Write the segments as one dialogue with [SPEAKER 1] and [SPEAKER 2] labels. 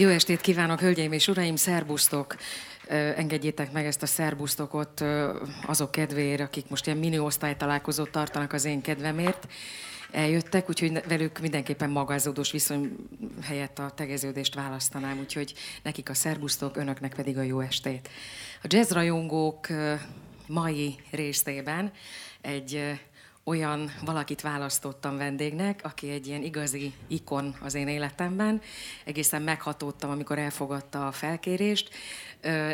[SPEAKER 1] Jó estét kívánok, hölgyeim és uraim, szerbusztok! Engedjétek meg ezt a szerbusztokot azok kedvéért, akik most ilyen mini osztálytalálkozót tartanak az én kedvemért. Eljöttek, úgyhogy velük mindenképpen magázódós viszony helyett a tegeződést választanám, úgyhogy nekik a szerbusztok, önöknek pedig a jó estét. A jazzrajongók mai résztében egy olyan valakit választottam vendégnek, aki egy ilyen igazi ikon az én életemben. Egészen meghatódtam, amikor elfogadta a felkérést.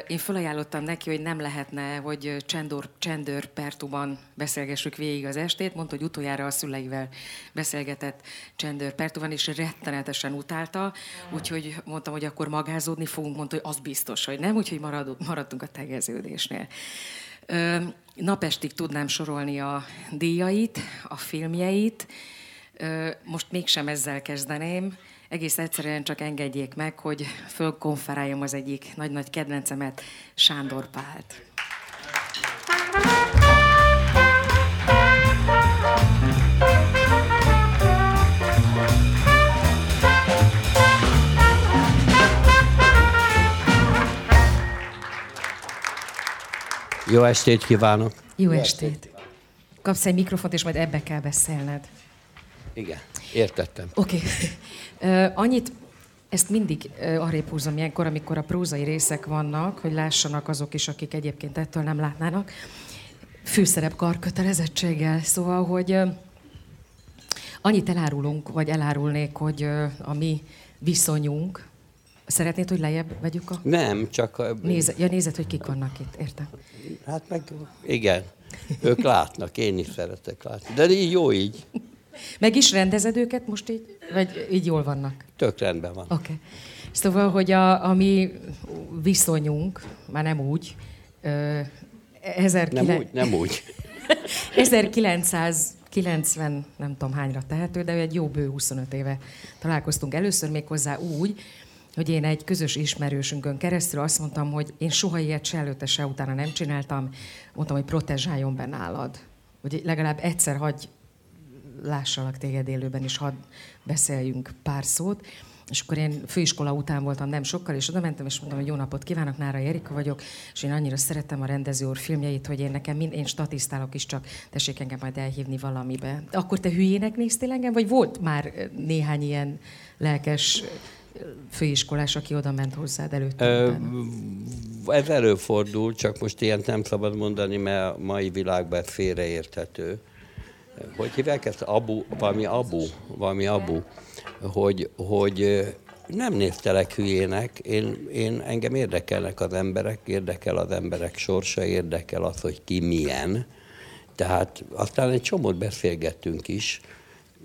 [SPEAKER 1] Én felajánlottam neki, hogy nem lehetne, hogy csendor, csendőr pertuban beszélgessük végig az estét. Mondta, hogy utoljára a szüleivel beszélgetett csendőr pertuban, és rettenetesen utálta. Úgyhogy mondtam, hogy akkor magázódni fogunk, mondta, hogy az biztos, hogy nem, úgyhogy maradtunk a tegeződésnél. Napestig tudnám sorolni a díjait, a filmjeit. Most mégsem ezzel kezdeném. Egész egyszerűen csak engedjék meg, hogy fölkonferáljam az egyik nagy-nagy kedvencemet, Sándor Pált.
[SPEAKER 2] Jó estét kívánok!
[SPEAKER 1] Jó, Jó estét! estét. Kapsz egy mikrofont, és majd ebbe kell beszélned.
[SPEAKER 2] Igen, értettem.
[SPEAKER 1] Oké. Okay. Annyit, ezt mindig arrébb húzom ilyenkor, amikor a prózai részek vannak, hogy lássanak azok is, akik egyébként ettől nem látnának. Főszerep karkötelezettséggel. Szóval, hogy annyit elárulunk, vagy elárulnék, hogy a mi viszonyunk, Szeretnéd, hogy lejjebb vegyük a...
[SPEAKER 2] Nem, csak... A...
[SPEAKER 1] Nézet, ja, nézed, hogy kik vannak itt, értem.
[SPEAKER 2] Hát meg, igen. Ők látnak, én is szeretek látni. De így jó így.
[SPEAKER 1] Meg is rendezed őket most így? Vagy így jól vannak?
[SPEAKER 2] Tök rendben van.
[SPEAKER 1] Oké. Okay. Szóval, hogy a, a mi viszonyunk, már nem úgy, ö, 19...
[SPEAKER 2] Nem úgy, nem úgy.
[SPEAKER 1] 1990, nem tudom hányra tehető, de egy jó bő 25 éve találkoztunk először még hozzá úgy, hogy én egy közös ismerősünkön keresztül azt mondtam, hogy én soha ilyet se előtte, se utána nem csináltam. Mondtam, hogy protezsáljon be nálad. Hogy legalább egyszer hagy lássalak téged élőben, és hadd beszéljünk pár szót. És akkor én főiskola után voltam nem sokkal, és oda mentem, és mondtam, hogy jó napot kívánok, Nára Erika vagyok, és én annyira szerettem a rendező úr filmjeit, hogy én nekem mind, én statisztálok is, csak tessék engem majd elhívni valamibe. Akkor te hülyének néztél engem, vagy volt már néhány ilyen lelkes főiskolás, aki oda ment hozzád előtte?
[SPEAKER 2] Ez előfordul, csak most ilyen nem szabad mondani, mert a mai világban ez félreérthető. Hogy hívják ezt? Abu, valami abu, valami abu, hogy, hogy nem néztelek hülyének, én, én, engem érdekelnek az emberek, érdekel az emberek sorsa, érdekel az, hogy ki milyen. Tehát aztán egy csomót beszélgettünk is.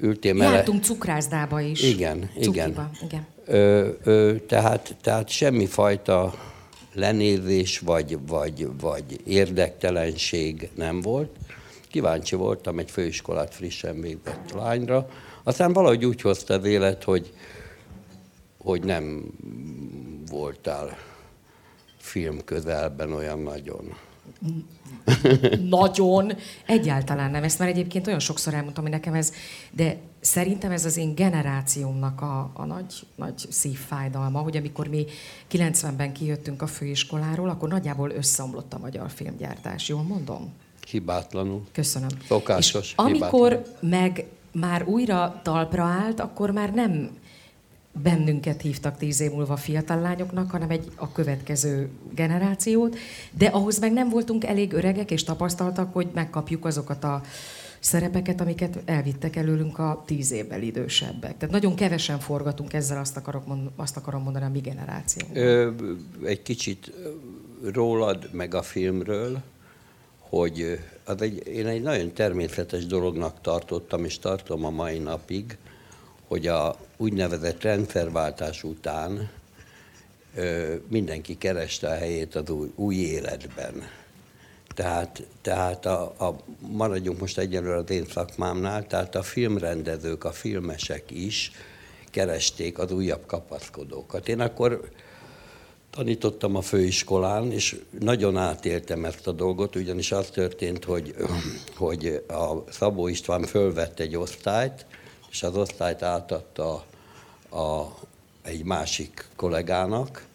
[SPEAKER 1] Ültél mele... Jártunk cukrászdába is.
[SPEAKER 2] Igen,
[SPEAKER 1] igen. igen.
[SPEAKER 2] Ö, ö, tehát, tehát semmifajta lenézés vagy, vagy, vagy érdektelenség nem volt. Kíváncsi voltam egy főiskolát frissen végzett lányra. Aztán valahogy úgy hozta az élet, hogy, hogy nem voltál film közelben olyan nagyon.
[SPEAKER 1] Nagyon. Egyáltalán nem. Ezt már egyébként olyan sokszor elmondtam, hogy nekem ez, de szerintem ez az én generációmnak a, a nagy, nagy szívfájdalma, hogy amikor mi 90-ben kijöttünk a főiskoláról, akkor nagyjából összeomlott a magyar filmgyártás. Jól mondom?
[SPEAKER 2] Hibátlanul.
[SPEAKER 1] Köszönöm.
[SPEAKER 2] Szokásos. És
[SPEAKER 1] amikor hibátlanul. meg már újra talpra állt, akkor már nem bennünket hívtak tíz év múlva fiatal lányoknak, hanem egy a következő generációt, de ahhoz meg nem voltunk elég öregek és tapasztaltak, hogy megkapjuk azokat a szerepeket, amiket elvittek előlünk a tíz évvel idősebbek. Tehát nagyon kevesen forgatunk ezzel, azt, akarok mond, azt akarom mondani a mi generáció.
[SPEAKER 2] Egy kicsit rólad, meg a filmről, hogy az egy, én egy nagyon természetes dolognak tartottam, és tartom a mai napig, hogy a úgynevezett rendszerváltás után mindenki kereste a helyét az új, új életben. Tehát, tehát a, a, maradjunk most egyelőre az én szakmámnál, tehát a filmrendezők, a filmesek is keresték az újabb kapaszkodókat. Én akkor tanítottam a főiskolán, és nagyon átéltem ezt a dolgot, ugyanis az történt, hogy, hogy a Szabó István fölvett egy osztályt, és az osztályt átadta a egy másik kollégának,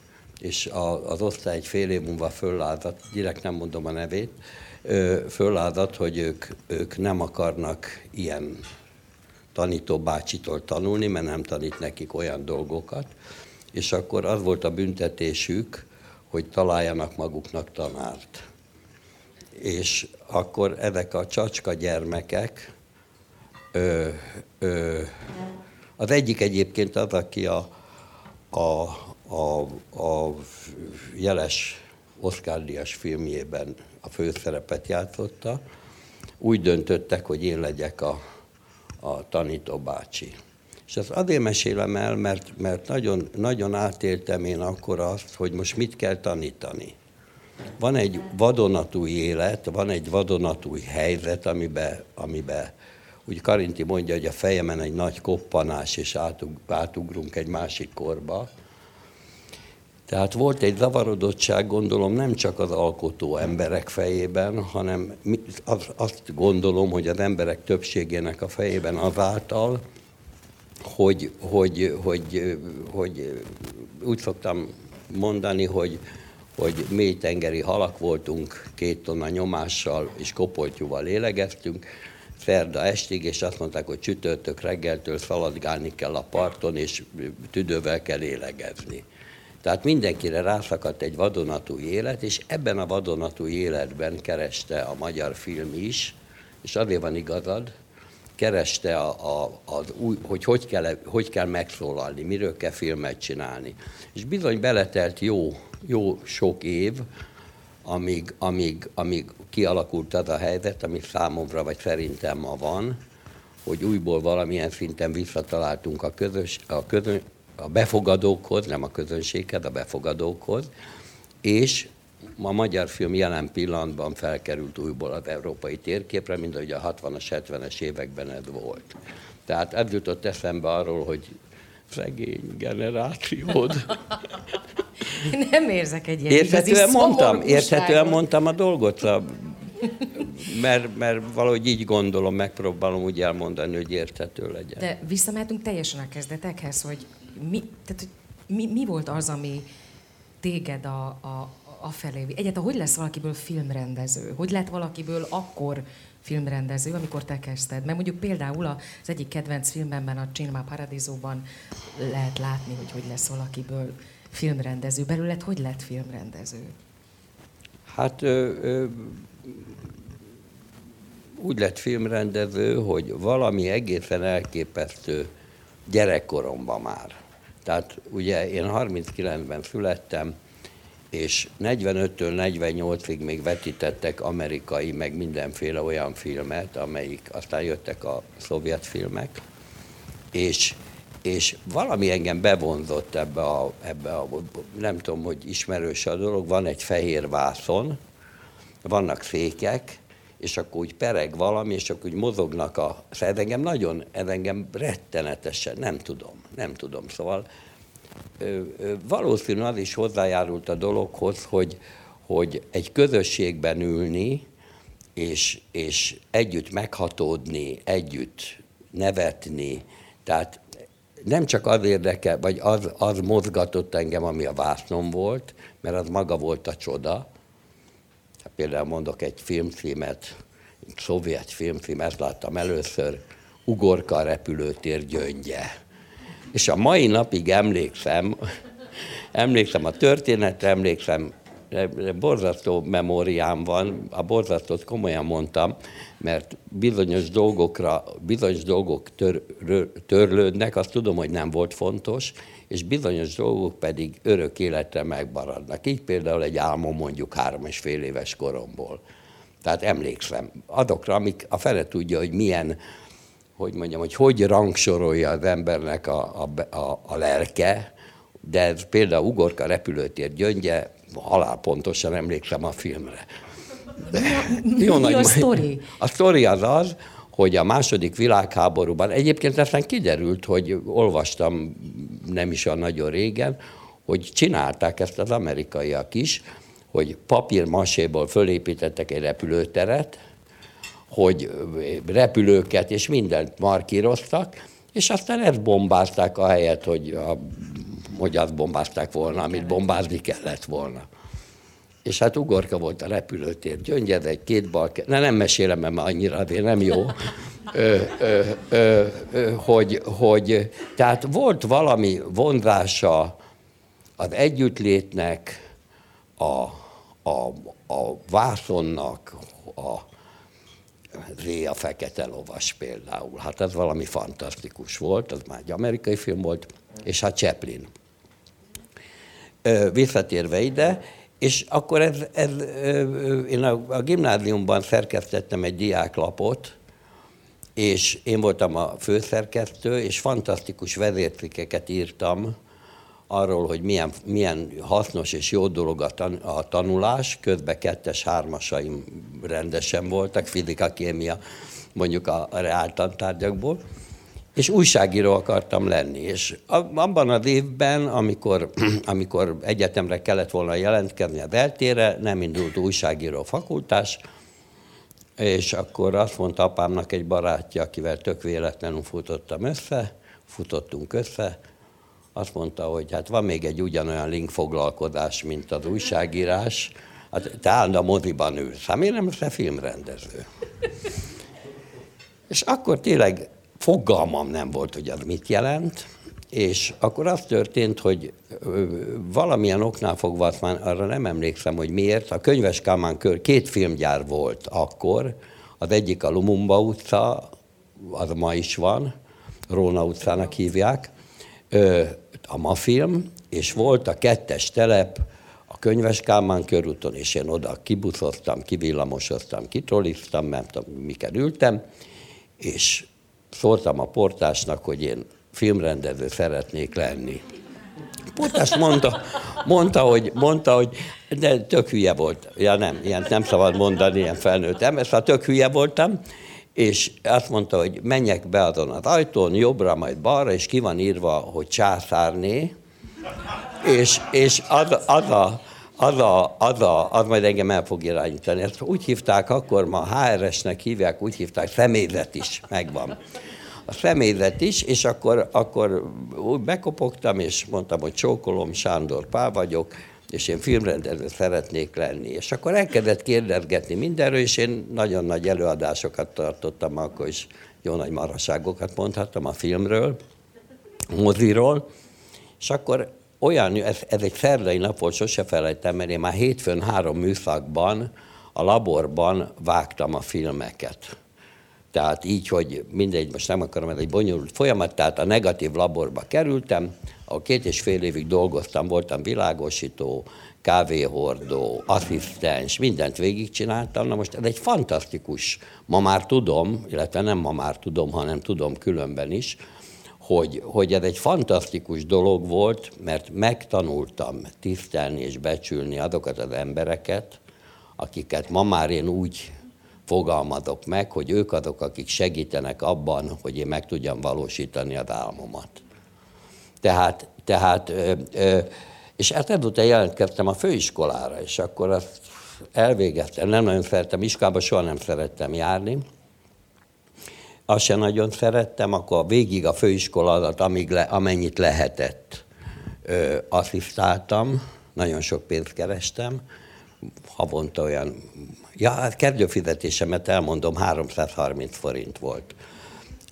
[SPEAKER 2] és a, az osztály egy fél év múlva föllázadt, direkt nem mondom a nevét, föllázadt, hogy ők, ők nem akarnak ilyen tanító bácsitól tanulni, mert nem tanít nekik olyan dolgokat, és akkor az volt a büntetésük, hogy találjanak maguknak tanárt. És akkor ezek a csacska gyermekek, ö, ö, az egyik egyébként az, aki a, a, a, a jeles Oscar Díjas filmjében a főszerepet játszotta, úgy döntöttek, hogy én legyek a, a tanító bácsi. És ezt azért mesélem el, mert, mert nagyon, nagyon átéltem én akkor azt, hogy most mit kell tanítani. Van egy vadonatúj élet, van egy vadonatúj helyzet, amiben, amiben úgy Karinti mondja, hogy a fejemen egy nagy koppanás, és átug, átugrunk egy másik korba. Tehát volt egy zavarodottság, gondolom, nem csak az alkotó emberek fejében, hanem azt gondolom, hogy az emberek többségének a fejében azáltal, hogy, hogy, hogy, hogy úgy szoktam mondani, hogy, hogy mélytengeri halak voltunk, két tonna nyomással és kopoltyúval lélegeztünk, szerda estig, és azt mondták, hogy csütörtök reggeltől szaladgálni kell a parton, és tüdővel kell lélegezni. Tehát mindenkire rászakadt egy vadonatúj élet, és ebben a vadonatúj életben kereste a magyar film is, és azért van igazad, kereste, a, a, az új, hogy hogy kell, hogy kell megszólalni, miről kell filmet csinálni. És bizony beletelt jó, jó sok év, amíg, amíg, amíg kialakult az a helyzet, ami számomra, vagy szerintem ma van, hogy újból valamilyen szinten visszataláltunk a, közös, a, közön, a befogadókhoz, nem a közönséghez, a befogadókhoz, és a magyar film jelen pillanatban felkerült újból az európai térképre, mint ahogy a 60-as, 70-es években ez volt. Tehát ez jutott eszembe arról, hogy szegény generációd.
[SPEAKER 1] Nem érzek egy ilyen
[SPEAKER 2] érthetően mondtam, érthetően mondtam a dolgot, mert, mert valahogy így gondolom, megpróbálom úgy elmondani, hogy érthető legyen.
[SPEAKER 1] De visszamehetünk teljesen a kezdetekhez, hogy mi, tehát, hogy mi, mi volt az, ami téged a, a, afelé. Egyáltalán hogy lesz valakiből filmrendező? Hogy lett valakiből akkor filmrendező, amikor te kezdted? Mert mondjuk például az egyik kedvenc filmemben, a Cinema Paradisóban lehet látni, hogy hogy lesz valakiből filmrendező. Belőled hogy lett filmrendező?
[SPEAKER 2] Hát ö, ö, úgy lett filmrendező, hogy valami egészen elképesztő gyerekkoromban már. Tehát ugye én 39-ben születtem, és 45-től 48-ig még vetítettek amerikai, meg mindenféle olyan filmet, amelyik aztán jöttek a szovjet filmek, és, és valami engem bevonzott ebbe a, ebbe a, nem tudom, hogy ismerős a dolog, van egy fehér vászon, vannak fékek, és akkor úgy pereg valami, és akkor úgy mozognak a... Ez engem nagyon, ez engem rettenetesen, nem tudom, nem tudom. Szóval valószínűleg az is hozzájárult a dologhoz, hogy, hogy egy közösségben ülni, és, és együtt meghatódni, együtt nevetni, tehát nem csak az érdekel, vagy az, az mozgatott engem, ami a vásznom volt, mert az maga volt a csoda. Hát például mondok egy filmfilmet, egy szovjet filmfilm, ezt láttam először, Ugorka repülőtér gyöngye és a mai napig emlékszem, emlékszem a történetre, emlékszem, borzasztó memóriám van, a borzasztót komolyan mondtam, mert bizonyos dolgokra, bizonyos dolgok tör, törlődnek, azt tudom, hogy nem volt fontos, és bizonyos dolgok pedig örök életre megmaradnak. Így például egy álmom mondjuk három és fél éves koromból. Tehát emlékszem azokra, amik a fele tudja, hogy milyen hogy mondjam, hogy hogy rangsorolja az embernek a, a, a, a lelke, de például Ugorka repülőtér gyöngye, halál pontosan emlékszem a filmre.
[SPEAKER 1] De, mi a, mi a sztori?
[SPEAKER 2] A sztori az az, hogy a második világháborúban, egyébként aztán kiderült, hogy olvastam nem is olyan nagyon régen, hogy csinálták ezt az amerikaiak is, hogy papírmaséból fölépítettek egy repülőteret, hogy repülőket és mindent markíroztak, és aztán ezt bombázták a helyet, hogy a hogy azt bombázták volna, amit bombázni kellett volna. És hát ugorka volt a repülőtér, gyöngyed egy két bal, ne nem mesélem, mert már annyira azért nem jó, ö, ö, ö, ö, hogy, hogy, tehát volt valami vonzása az együttlétnek, a, a, a vászonnak, a Réa Fekete Lovas például. Hát ez valami fantasztikus volt, az már egy amerikai film volt, és hát Chaplin. Visszatérve ide, és akkor ez, ez, én a, a gimnáziumban szerkesztettem egy diáklapot, és én voltam a főszerkesztő, és fantasztikus vezércikeket írtam arról, hogy milyen, milyen hasznos és jó dolog a, tan, a tanulás, közben kettes, hármasaim rendesen voltak, fizika, kémia, mondjuk a, a reáltantárgyakból, és újságíró akartam lenni. És abban az évben, amikor, amikor egyetemre kellett volna jelentkezni az eltére, nem indult újságíró fakultás, és akkor azt mondta apámnak egy barátja, akivel tök véletlenül futottam össze, futottunk össze, azt mondta, hogy hát van még egy ugyanolyan link foglalkozás, mint az újságírás, hát te a moziban ülsz, hát miért nem lesz filmrendező? És akkor tényleg fogalmam nem volt, hogy az mit jelent, és akkor az történt, hogy valamilyen oknál fogva, azt már arra nem emlékszem, hogy miért, a Könyves Kálmán kör, két filmgyár volt akkor, az egyik a Lumumba utca, az ma is van, Róna utcának hívják, a ma film, és volt a kettes telep a Könyves Kálmán körúton, és én oda kibuszoztam, kivillamosoztam, kitrolliztam, nem tudom, miket ültem, és szóltam a portásnak, hogy én filmrendező szeretnék lenni. Portás mondta, mondta, hogy, mondta, hogy de tök hülye volt. Ja nem, ilyen nem szabad mondani, ilyen felnőtt ember, szóval tök hülye voltam, és azt mondta, hogy menjek be azon az ajtón, jobbra, majd balra, és ki van írva, hogy császárné, és, és az, az, a, az, a, az, a, az majd engem el fog irányítani. Ezt úgy hívták akkor, ma HRS-nek hívják, úgy hívták, személyzet is megvan. A személyzet is, és akkor, akkor úgy bekopogtam, és mondtam, hogy csókolom, Sándor Pál vagyok, és én filmrendező szeretnék lenni. És akkor elkezdett kérdezgetni mindenről, és én nagyon nagy előadásokat tartottam, akkor is jó nagy maraságokat mondhattam a filmről, moziról, és akkor olyan, ez, ez egy szerdai nap volt, sose felejtem, mert én már hétfőn három műszakban a laborban vágtam a filmeket. Tehát így, hogy mindegy, most nem akarom, ez egy bonyolult folyamat, tehát a negatív laborba kerültem, a két és fél évig dolgoztam, voltam világosító, kávéhordó, asszisztens, mindent végigcsináltam. Na most ez egy fantasztikus, ma már tudom, illetve nem ma már tudom, hanem tudom különben is, hogy, hogy ez egy fantasztikus dolog volt, mert megtanultam tisztelni és becsülni azokat az embereket, akiket ma már én úgy fogalmazok meg, hogy ők azok, akik segítenek abban, hogy én meg tudjam valósítani az álmomat. Tehát, tehát és hát ezután jelentkeztem a főiskolára, és akkor azt elvégeztem. Nem nagyon szerettem iskolába, soha nem szerettem járni. Azt sem nagyon szerettem, akkor végig a főiskola amíg le, amennyit lehetett, ö, asszisztáltam, nagyon sok pénzt kerestem, havonta olyan, ja, hát kedvőfizetésemet elmondom, 330 forint volt.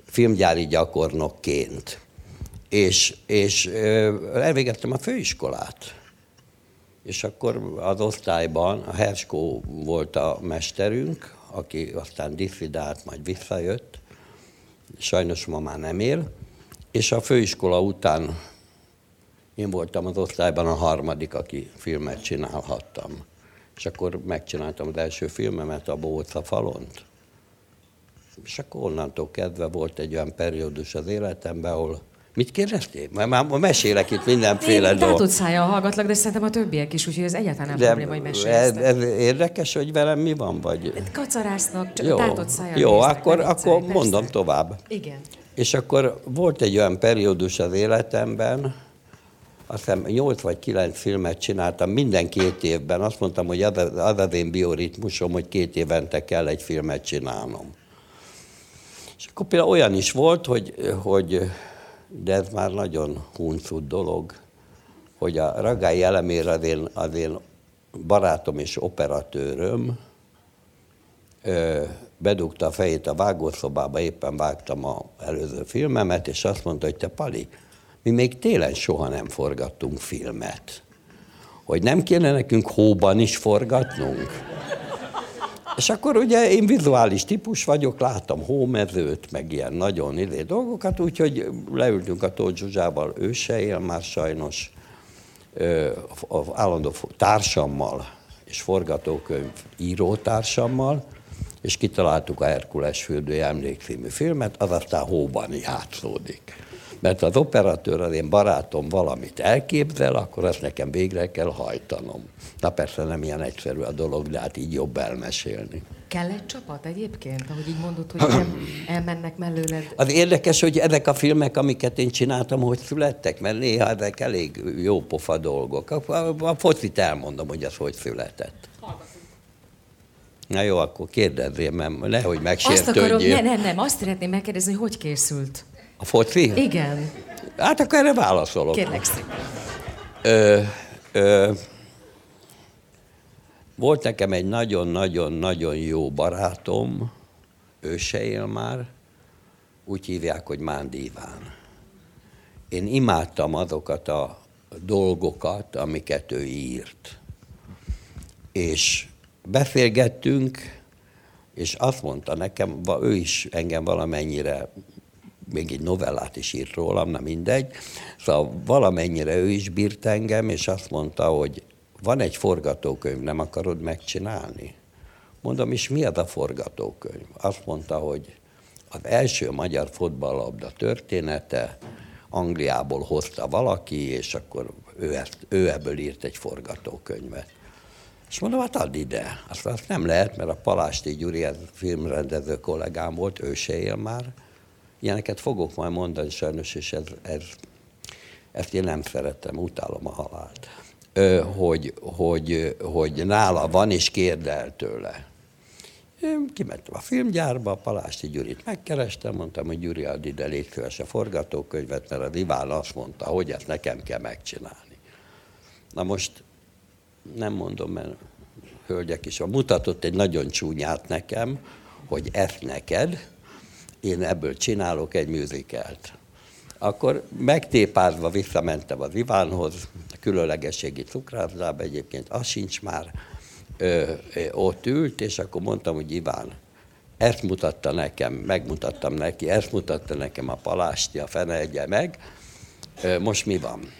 [SPEAKER 2] Filmgyári gyakornokként és, és elvégeztem a főiskolát. És akkor az osztályban a Herskó volt a mesterünk, aki aztán diffidált, majd visszajött, sajnos ma már nem él, és a főiskola után én voltam az osztályban a harmadik, aki filmet csinálhattam. És akkor megcsináltam az első filmemet, a Bóca falont. És akkor onnantól kezdve volt egy olyan periódus az életemben, ahol Mit kérdeztél? Már, már mesélek itt mindenféle
[SPEAKER 1] dolgot. Én szája hallgatlak, de szerintem a többiek is, úgyhogy ez egyáltalán nem de probléma, hogy
[SPEAKER 2] mesélsz. Ez, ez érdekes, hogy velem mi van? Vagy...
[SPEAKER 1] Kacarásznak, csak jó, tátott szája.
[SPEAKER 2] Jó, néznek, akkor, akkor persze. mondom tovább.
[SPEAKER 1] Igen.
[SPEAKER 2] És akkor volt egy olyan periódus az életemben, azt hiszem 8 vagy 9 filmet csináltam minden két évben. Azt mondtam, hogy az az, az én bioritmusom, hogy két évente kell egy filmet csinálnom. És akkor például olyan is volt, hogy, hogy de ez már nagyon huncut dolog. hogy a Ragály elemér az én, az én barátom és operatőröm ö, bedugta a fejét a vágószobába, éppen vágtam a előző filmemet, és azt mondta, hogy te Pali, mi még télen soha nem forgattunk filmet. Hogy nem kéne nekünk hóban is forgatnunk? És akkor ugye én vizuális típus vagyok, láttam hómezőt, meg ilyen nagyon idő dolgokat, úgyhogy leültünk a Tóth Zsuzsával, ő se él már sajnos, az állandó társammal és forgatókönyv írótársammal, és kitaláltuk a Herkules fürdője emlékcímű filmet, az aztán hóban játszódik. Mert az operatőr, az én barátom valamit elképzel, akkor azt nekem végre kell hajtanom. Na persze nem ilyen egyszerű a dolog, de hát így jobb elmesélni.
[SPEAKER 1] Kell egy csapat egyébként, ahogy így mondod, hogy nem elmennek mellőled?
[SPEAKER 2] Az érdekes, hogy ezek a filmek, amiket én csináltam, hogy születtek, mert néha ezek elég jó pofa dolgok. A, a focit elmondom, hogy az hogy született. Na jó, akkor kérdezzél, mert nehogy megsértődjél.
[SPEAKER 1] Azt akarom, ne, nem, nem, azt szeretném megkérdezni, hogy hogy készült?
[SPEAKER 2] A foci?
[SPEAKER 1] Igen.
[SPEAKER 2] Hát akkor erre válaszolok.
[SPEAKER 1] Kérlek szépen.
[SPEAKER 2] Ö, ö, volt nekem egy nagyon-nagyon-nagyon jó barátom, ő se él már, úgy hívják, hogy Mándi Iván. Én imádtam azokat a dolgokat, amiket ő írt. És beszélgettünk, és azt mondta nekem, ő is engem valamennyire, még egy novellát is írt rólam, nem mindegy, szóval valamennyire ő is bírt engem, és azt mondta, hogy van egy forgatókönyv, nem akarod megcsinálni? Mondom, és mi az a forgatókönyv? Azt mondta, hogy az első magyar fotballabda története Angliából hozta valaki, és akkor ő, ezt, ő ebből írt egy forgatókönyvet. És mondom, hát add ide. Azt, azt nem lehet, mert a Palásti Gyuri, ez filmrendező kollégám volt, ő se él már. Ilyeneket fogok majd mondani sajnos, és ez, ez, ezt én nem szeretem, utálom a halált hogy, hogy, hogy nála van, és kérd el tőle. Én kimentem a filmgyárba, a Palásti Gyurit megkerestem, mondtam, hogy Gyuri, add ide légy a forgatókönyvet, mert az Iván azt mondta, hogy ezt nekem kell megcsinálni. Na most nem mondom, mert hölgyek is, mutatott egy nagyon csúnyát nekem, hogy ezt neked, én ebből csinálok egy műzikelt. Akkor megtépázva visszamentem az Ivánhoz, a különlegességi cukrászdába egyébként, az sincs már, ö, ö, ott ült, és akkor mondtam, hogy Iván, ezt mutatta nekem, megmutattam neki, ezt mutatta nekem a palásti, a fene egye meg, ö, most mi van?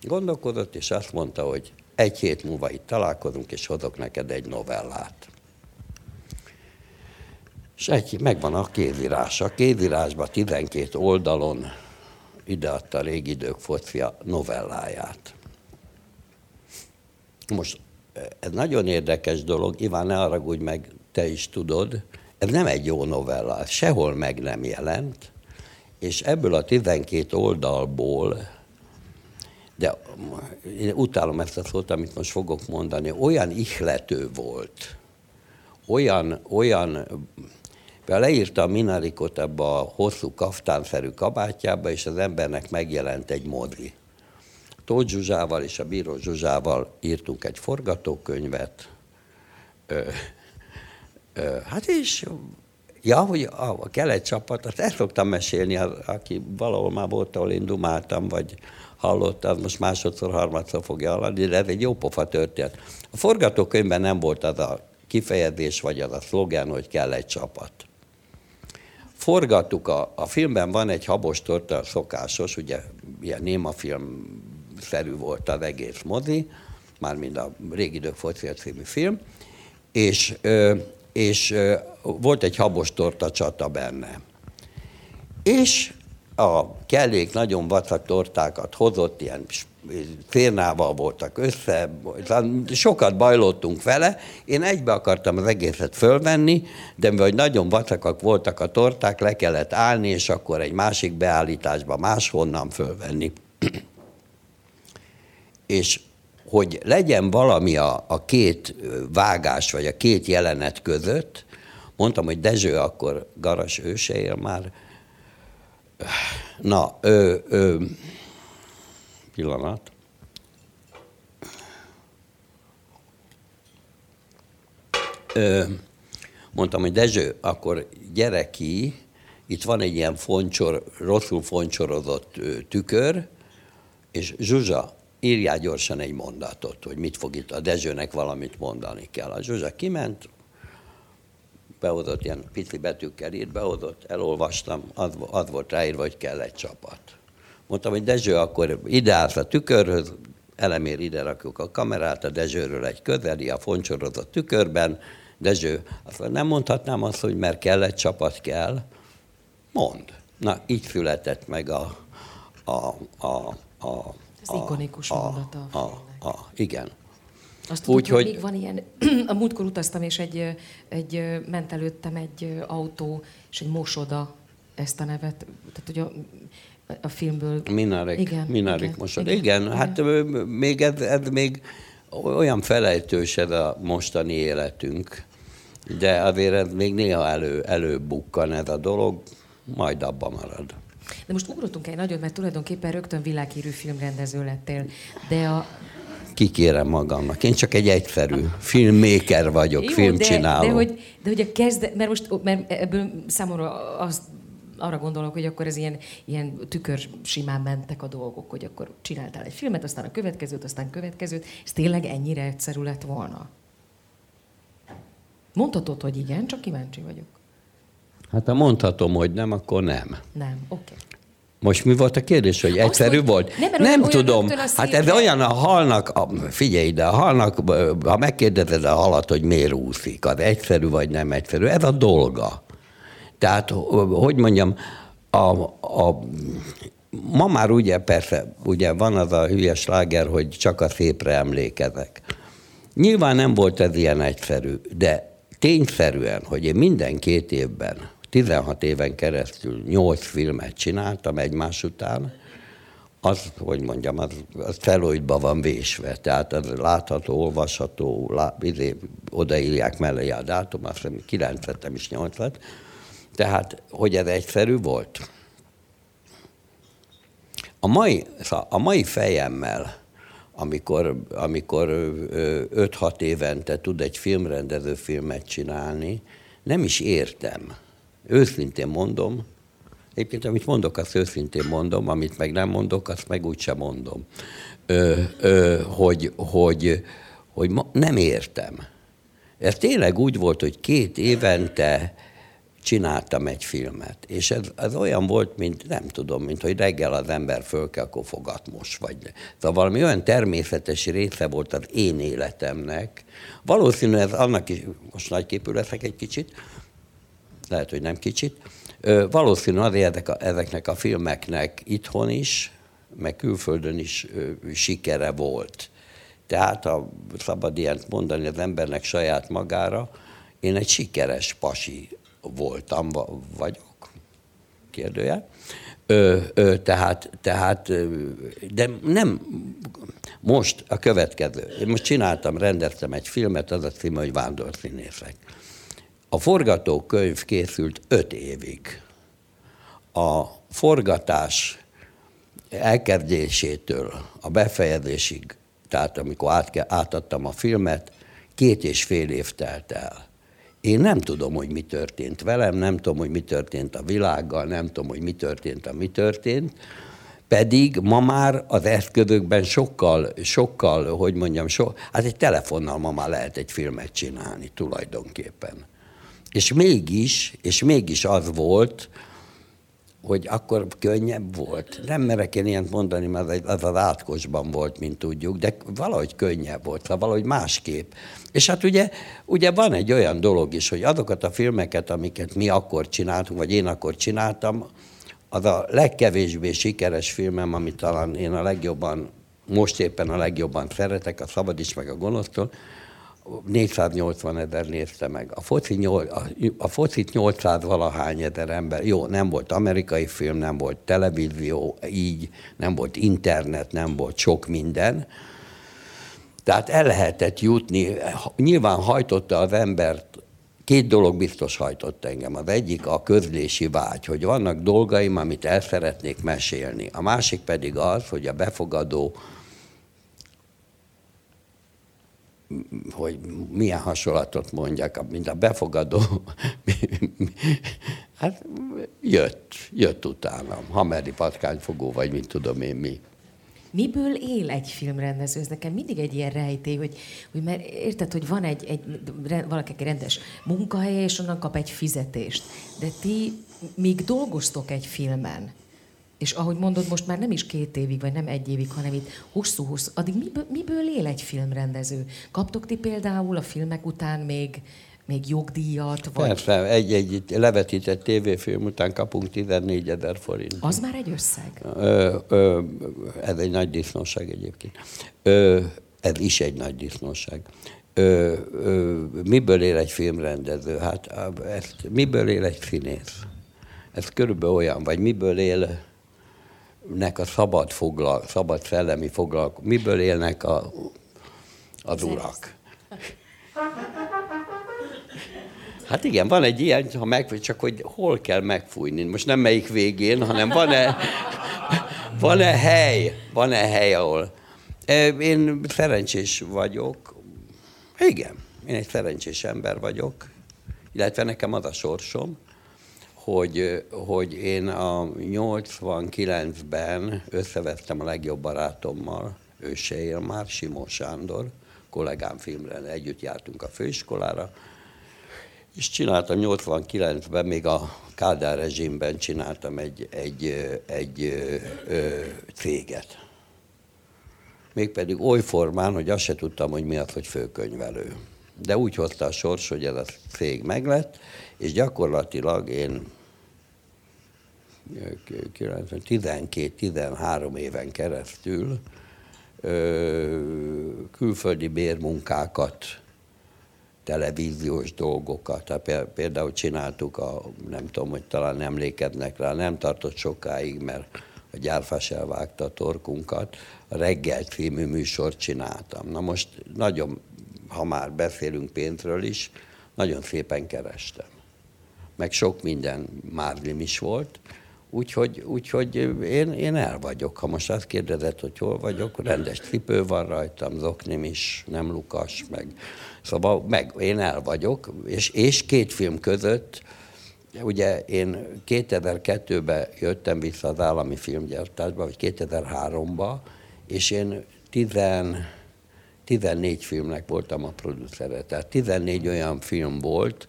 [SPEAKER 2] Gondolkodott, és azt mondta, hogy egy hét múlva itt találkozunk, és hozok neked egy novellát. És egy, megvan a kézírás. A kézírásban 12 oldalon ideadta régi idők focia novelláját. Most ez nagyon érdekes dolog, Iván, ne haragudj meg, te is tudod, ez nem egy jó novella, sehol meg nem jelent, és ebből a 12 oldalból, de én utálom ezt a szót, amit most fogok mondani, olyan ihlető volt, olyan, olyan leírta a Minarikot ebbe a hosszú kaftánszerű kabátjába, és az embernek megjelent egy modli. Tóth Zsuzsával és a Bíró Zsuzsával írtunk egy forgatókönyvet. Ö, ö, hát és, ja, hogy a, a kelet csapat, azt el szoktam mesélni, az, aki valahol már volt, ahol én dumáltam, vagy hallotta, az most másodszor, harmadszor fogja hallani, de ez egy jó pofa történet. A forgatókönyvben nem volt az a kifejezés, vagy az a szlogán, hogy kell egy csapat forgattuk, a, a filmben van egy habos torta, szokásos, ugye ilyen némafilm szerű volt az egész mozi, mármint a régi idők focél című film, és, és volt egy habos torta csata benne. És a kellék nagyon vacak tortákat hozott, ilyen férnával voltak össze, sokat bajlottunk vele, én egybe akartam az egészet fölvenni, de mivel nagyon vacakak voltak a torták, le kellett állni, és akkor egy másik beállításba máshonnan fölvenni. és hogy legyen valami a, a két vágás, vagy a két jelenet között, mondtam, hogy Dezső akkor garas, ő se él már, Na, ö, ö, pillanat. Ö, mondtam, hogy Dezső, akkor gyere ki, itt van egy ilyen foncsor, rosszul foncsorodott tükör, és Zsuzsa, írjál gyorsan egy mondatot, hogy mit fog itt a Dezsőnek valamit mondani kell. A Zsuzsa kiment, behozott ilyen pici betűkkel írt, behozott, elolvastam, az, az volt ráírva, hogy kell egy csapat. Mondtam, hogy Dezső, akkor ide állsz a tükörhöz, elemér ide rakjuk a kamerát, a Dezsőről egy közeli, a foncsorozott tükörben, Dezső, azt nem mondhatnám azt, hogy mert kell egy csapat, kell. Mond. Na, így született meg a, a, a, a
[SPEAKER 1] Ez a, ikonikus a, mondata.
[SPEAKER 2] A, a, a, igen.
[SPEAKER 1] Azt tudod, Úgy, hogy még van ilyen, a múltkor utaztam, és egy, egy ment előttem egy autó, és egy mosoda ezt a nevet, tehát ugye a, filmből.
[SPEAKER 2] Minarek, igen, Minarek igen, mosoda. Igen, igen, hát igen. még ez, ez még olyan felejtős ez a mostani életünk, de azért ez még néha elő, előbukkan ez a dolog, majd abban marad.
[SPEAKER 1] De most ugrottunk egy nagyot, mert tulajdonképpen rögtön világhírű filmrendező lettél, de a,
[SPEAKER 2] kikérem magamnak. Én csak egy egyszerű filmmaker vagyok, Jó, filmcsináló.
[SPEAKER 1] De, de, hogy, de hogy a kezdet, mert most mert ebből számomra azt arra gondolok, hogy akkor ez ilyen, ilyen tükör simán mentek a dolgok, hogy akkor csináltál egy filmet, aztán a következőt, aztán következőt. Ez tényleg ennyire egyszerű lett volna? Mondhatod, hogy igen, csak kíváncsi vagyok.
[SPEAKER 2] Hát ha mondhatom, hogy nem, akkor nem.
[SPEAKER 1] Nem, oké. Okay.
[SPEAKER 2] Most mi volt a kérdés, hogy egyszerű Azt, volt? Nem, nem olyan, tudom. Hát ez olyan a halnak, figyelj ide, a halnak, ha megkérdezed a halat, hogy miért úszik, az egyszerű vagy nem egyszerű, ez a dolga. Tehát, hogy mondjam, a, a, ma már ugye persze, ugye van az a hülyes láger, hogy csak a szépre emlékezek. Nyilván nem volt ez ilyen egyszerű, de tényszerűen, hogy én minden két évben, 16 éven keresztül 8 filmet csináltam egymás után, az, hogy mondjam, az, az felújtba van vésve, tehát az látható, olvasható, lá, izé, odaírják mellé a dátum, azt hiszem 9 lettem is 8 lett. Tehát, hogy ez egyszerű volt. A mai, a mai fejemmel, amikor, amikor 5-6 évente tud egy filmrendező filmet csinálni, nem is értem. Őszintén mondom, egyébként amit mondok, azt őszintén mondom, amit meg nem mondok, azt meg úgysem mondom, ö, ö, hogy, hogy, hogy ma nem értem. Ez tényleg úgy volt, hogy két évente csináltam egy filmet. És ez, ez olyan volt, mint nem tudom, mint hogy reggel az ember föl kell, fogat most, vagy Szóval valami olyan természetes része volt az én életemnek. Valószínű ez annak is, most nagyképű leszek egy kicsit, lehet, hogy nem kicsit, valószínű azért ezek a, ezeknek a filmeknek itthon is, meg külföldön is sikere volt. Tehát, ha szabad ilyet mondani az embernek saját magára, én egy sikeres pasi voltam, vagyok, kérdője. Ö, ö, tehát, tehát, de nem, most a következő. Én most csináltam, rendeztem egy filmet, az a címe, hogy Vándorszínészek. A forgatókönyv készült öt évig. A forgatás elkezdésétől a befejezésig, tehát amikor át, átadtam a filmet, két és fél év telt el. Én nem tudom, hogy mi történt velem, nem tudom, hogy mi történt a világgal, nem tudom, hogy mi történt, a mi történt, pedig ma már az eszközökben sokkal, sokkal, hogy mondjam, so, hát egy telefonnal ma már lehet egy filmet csinálni tulajdonképpen. És mégis, és mégis az volt, hogy akkor könnyebb volt. Nem merek én ilyet mondani, mert az az átkosban volt, mint tudjuk, de valahogy könnyebb volt, szóval valahogy másképp. És hát ugye, ugye van egy olyan dolog is, hogy azokat a filmeket, amiket mi akkor csináltunk, vagy én akkor csináltam, az a legkevésbé sikeres filmem, amit talán én a legjobban, most éppen a legjobban szeretek, a Szabad is, meg a Gonosztól, 480 ezer nézte meg. A, foci, a, a focit 800 valahány ezer ember. Jó, nem volt amerikai film, nem volt televízió, így, nem volt internet, nem volt sok minden. Tehát el lehetett jutni, nyilván hajtotta az embert, két dolog biztos hajtott engem. Az egyik a közlési vágy, hogy vannak dolgaim, amit el szeretnék mesélni. A másik pedig az, hogy a befogadó hogy milyen hasonlatot mondjak, mint a befogadó, hát jött, jött utánam, hameri patkányfogó, vagy mit tudom én mi.
[SPEAKER 1] Miből él egy filmrendező? Ez nekem mindig egy ilyen rejtély, hogy, hogy mert érted, hogy van egy, egy valaki egy rendes munkahely, és onnan kap egy fizetést. De ti, míg dolgoztok egy filmen, és ahogy mondod, most már nem is két évig, vagy nem egy évig, hanem itt hosszú-hosszú, addig miből, miből él egy filmrendező? Kaptok ti például a filmek után még, még jogdíjat?
[SPEAKER 2] Vagy... Persze, egy, egy levetített tévéfilm után kapunk 14 ezer forint.
[SPEAKER 1] Az már egy összeg?
[SPEAKER 2] Ö, ö, ez egy nagy disznóság egyébként. Ö, ez is egy nagy disznóság. Ö, ö, miből él egy filmrendező? Hát ezt, miből él egy színész? Ez körülbelül olyan, vagy miből él nek a szabad, foglal, szabad szellemi foglalkozás, miből élnek a, az urak. Hát igen, van egy ilyen, ha meg, csak hogy hol kell megfújni. Most nem melyik végén, hanem van-e, van-e hely, van-e hely, ahol. Én szerencsés vagyok. Igen, én egy szerencsés ember vagyok, illetve nekem az a sorsom, hogy, hogy én a 89-ben összevettem a legjobb barátommal, ő se él már, Simó Sándor, kollégám filmre együtt jártunk a főiskolára, és csináltam 89-ben, még a Kádár rezsimben csináltam egy, egy, egy, ö, céget. Mégpedig oly formán, hogy azt se tudtam, hogy mi az, hogy főkönyvelő. De úgy hozta a sors, hogy ez a cég meglett, és gyakorlatilag én 12-13 éven keresztül külföldi bérmunkákat, televíziós dolgokat. Tehát például csináltuk, a, nem tudom, hogy talán emlékeznek rá, nem tartott sokáig, mert a gyárfás elvágta a torkunkat, a reggel című műsort csináltam. Na most nagyon, ha már beszélünk pénzről is, nagyon szépen kerestem. Meg sok minden márlim is volt, Úgyhogy, úgyhogy én, én el vagyok. Ha most azt kérdezed, hogy hol vagyok, rendes cipő van rajtam, zoknim is, nem lukas, meg. Szóval meg, én el vagyok, és, és két film között, ugye én 2002-ben jöttem vissza az állami filmgyártásba, vagy 2003-ba, és én 10, 14 filmnek voltam a producere. Tehát 14 olyan film volt,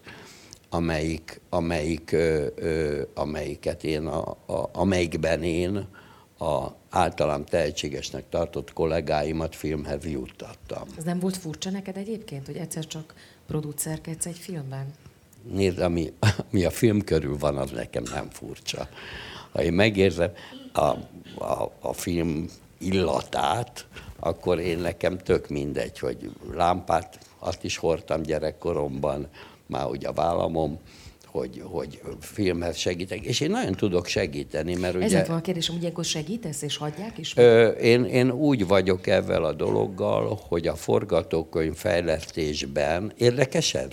[SPEAKER 2] amelyik, amelyik, ö, ö, amelyiket én a, a, amelyikben én a általam tehetségesnek tartott kollégáimat filmhez juttattam.
[SPEAKER 1] Ez nem volt furcsa neked egyébként, hogy egyszer csak producerkedsz egy filmben?
[SPEAKER 2] Nézd, ami, ami a film körül van, az nekem nem furcsa. Ha én megérzem a, a, a film illatát, akkor én nekem tök mindegy, hogy lámpát, azt is hordtam gyerekkoromban, már ugye a vállamom, hogy, hogy filmhez segítek, és én nagyon tudok segíteni, mert
[SPEAKER 1] Ez
[SPEAKER 2] ugye...
[SPEAKER 1] Ez a kérdésem, ugye akkor segítesz, és hagyják is?
[SPEAKER 2] Ö, én, én úgy vagyok ezzel a dologgal, hogy a forgatókönyv fejlesztésben, érdekes ez?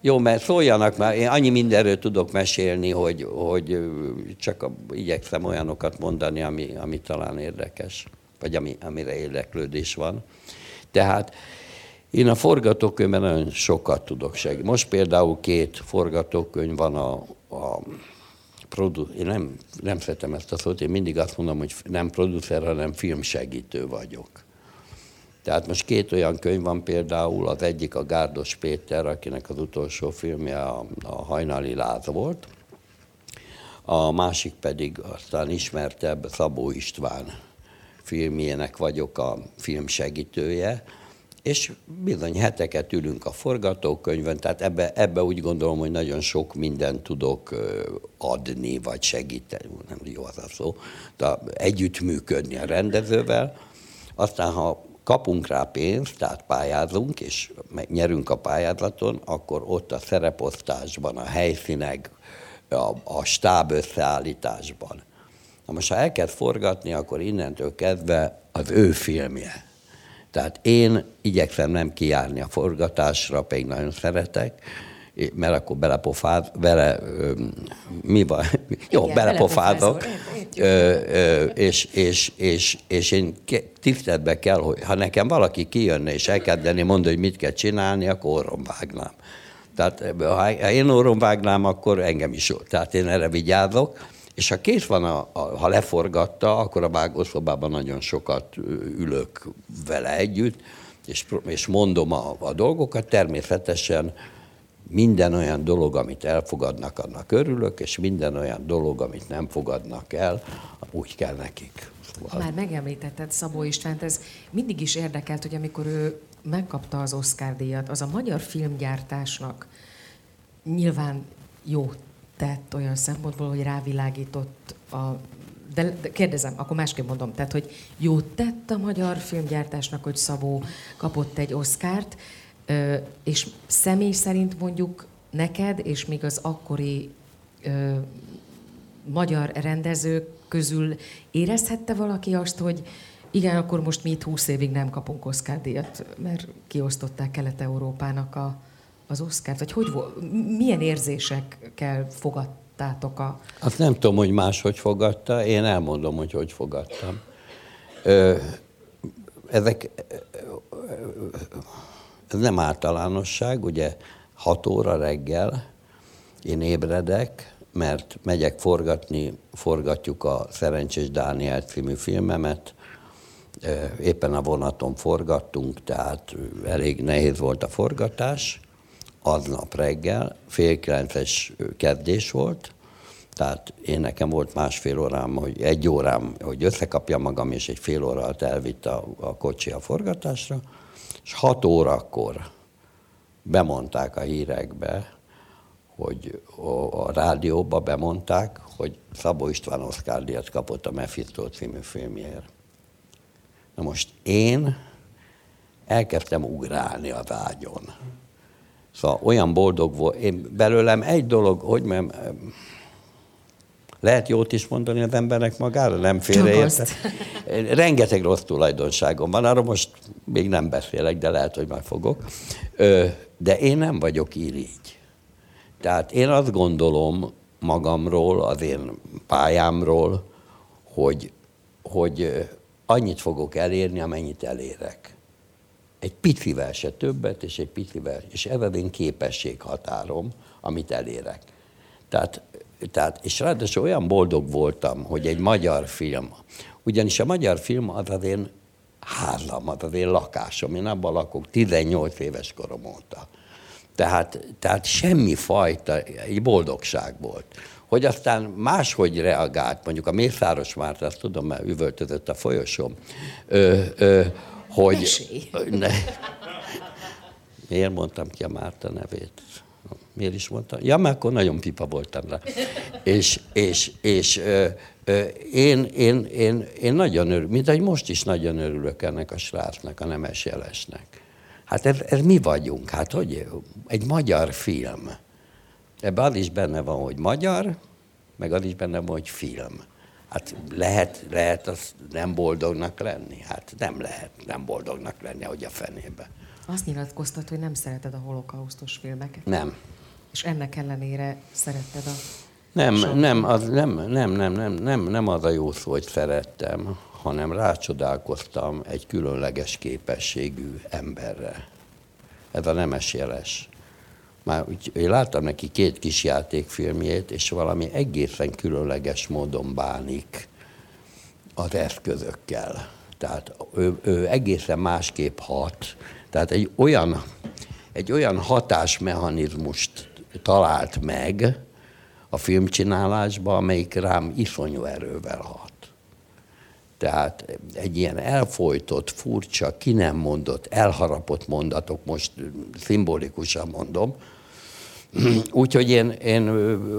[SPEAKER 2] Jó, mert szóljanak már, én annyi mindenről tudok mesélni, hogy, hogy csak a, igyekszem olyanokat mondani, ami, ami talán érdekes, vagy ami, amire érdeklődés van. Tehát én a forgatókönyvben nagyon sokat tudok segíteni. Most például két forgatókönyv van a, a produ- én nem, nem szeretem ezt a szót, én mindig azt mondom, hogy nem producer, hanem filmsegítő vagyok. Tehát most két olyan könyv van például, az egyik a Gárdos Péter, akinek az utolsó filmje a, a Hajnali Láz volt, a másik pedig aztán ismertebb Szabó István filmjének vagyok a filmsegítője, és bizony heteket ülünk a forgatókönyvön, tehát ebbe, ebbe úgy gondolom, hogy nagyon sok mindent tudok adni, vagy segíteni, nem jó az a szó, de együttműködni a rendezővel. Aztán, ha kapunk rá pénzt, tehát pályázunk, és nyerünk a pályázaton, akkor ott a szereposztásban, a helyszínek, a, a stáb összeállításban. Na most, ha elkezd forgatni, akkor innentől kezdve az ő filmje tehát én igyekszem nem kijárni a forgatásra, pedig nagyon szeretek, mert akkor belepofáz, vele, mi van? Jó, Igen, belepofázok, és, és, és, és én tiszteletbe kell, hogy ha nekem valaki kijönne és elkezdeni mondani, hogy mit kell csinálni, akkor orrom vágnám. Tehát ha én orrom vágnám, akkor engem is. Tehát én erre vigyázok. És ha kész van, a, a, ha leforgatta, akkor a vágószobában nagyon sokat ülök vele együtt, és, és mondom a, a dolgokat. Természetesen minden olyan dolog, amit elfogadnak, annak örülök, és minden olyan dolog, amit nem fogadnak el, úgy kell nekik.
[SPEAKER 1] Szóval... Már megemlítetted Szabó Istvánt, ez mindig is érdekelt, hogy amikor ő megkapta az Oscar díjat, az a magyar filmgyártásnak nyilván jó tett olyan szempontból, hogy rávilágított a de, de kérdezem, akkor másképp mondom, tehát, hogy jót tett a magyar filmgyártásnak, hogy Szabó kapott egy Oscárt, és személy szerint mondjuk neked, és még az akkori ö, magyar rendezők közül érezhette valaki azt, hogy igen, akkor most mi itt húsz évig nem kapunk Oscar díjat, mert kiosztották Kelet-Európának a, az Oscárt? Vagy hogy, milyen érzésekkel fogadtátok a...
[SPEAKER 2] Azt nem tudom, hogy máshogy fogadta, én elmondom, hogy hogy fogadtam. Ezek, ez nem általánosság, ugye 6 óra reggel én ébredek, mert megyek forgatni, forgatjuk a Szerencsés Dániel című filmemet, éppen a vonaton forgattunk, tehát elég nehéz volt a forgatás, aznap reggel, fél kilences kezdés volt, tehát én nekem volt másfél órám, hogy egy órám, hogy összekapja magam, és egy fél óra alatt elvitt a, a kocsi a forgatásra, és hat órakor bemondták a hírekbe, hogy a, a rádióba bemondták, hogy Szabó István Oszkár díjat kapott a Mephisto című filmjéért. Na most én elkezdtem ugrálni az ágyon. Szóval olyan boldog volt. Én belőlem egy dolog, hogy nem, lehet jót is mondani az embernek magára, nem félreérte. Rengeteg rossz tulajdonságom van, arra most még nem beszélek, de lehet, hogy majd fogok. De én nem vagyok irigy. Tehát én azt gondolom magamról, az én pályámról, hogy, hogy annyit fogok elérni, amennyit elérek. Egy picivel se többet, és egy picivel, és ez az én képességhatárom, amit elérek. Tehát, tehát, és ráadásul olyan boldog voltam, hogy egy magyar film, ugyanis a magyar film az az én házam, az az én lakásom, én abban lakok 18 éves korom óta. Tehát, tehát semmi fajta, egy boldogság volt. Hogy aztán máshogy reagált, mondjuk a Mészáros Márta, azt tudom, mert üvöltözött a folyosóm, ö, ö, hogy... Ne, miért mondtam ki a Márta nevét? Miért is mondtam? Ja, mert akkor nagyon pipa voltam rá. És, és, és ö, ö, én, én, én, én nagyon örülök, mint ahogy most is nagyon örülök ennek a srácnak, a Nemes Jelesnek. Hát ez, ez mi vagyunk, hát hogy egy magyar film. Ebben az is benne van, hogy magyar, meg az is benne van, hogy film. Hát lehet, lehet az nem boldognak lenni? Hát nem lehet nem boldognak lenni, hogy a fenébe.
[SPEAKER 1] Azt nyilatkoztat, hogy nem szereted a holokausztos filmeket.
[SPEAKER 2] Nem.
[SPEAKER 1] És ennek ellenére szeretted a...
[SPEAKER 2] Nem, nem, az, nem, nem, nem, nem, nem, nem az a jó szó, hogy szerettem, hanem rácsodálkoztam egy különleges képességű emberre. Ez a nemes jeles. Már úgy, én láttam neki két kis játékfilmjét, és valami egészen különleges módon bánik az eszközökkel. Tehát ő, ő egészen másképp hat. Tehát egy olyan, egy olyan hatásmechanizmust talált meg a filmcsinálásban, amelyik rám iszonyú erővel hat. Tehát egy ilyen elfolytott, furcsa, ki nem mondott, elharapott mondatok, most szimbolikusan mondom, Úgyhogy én, én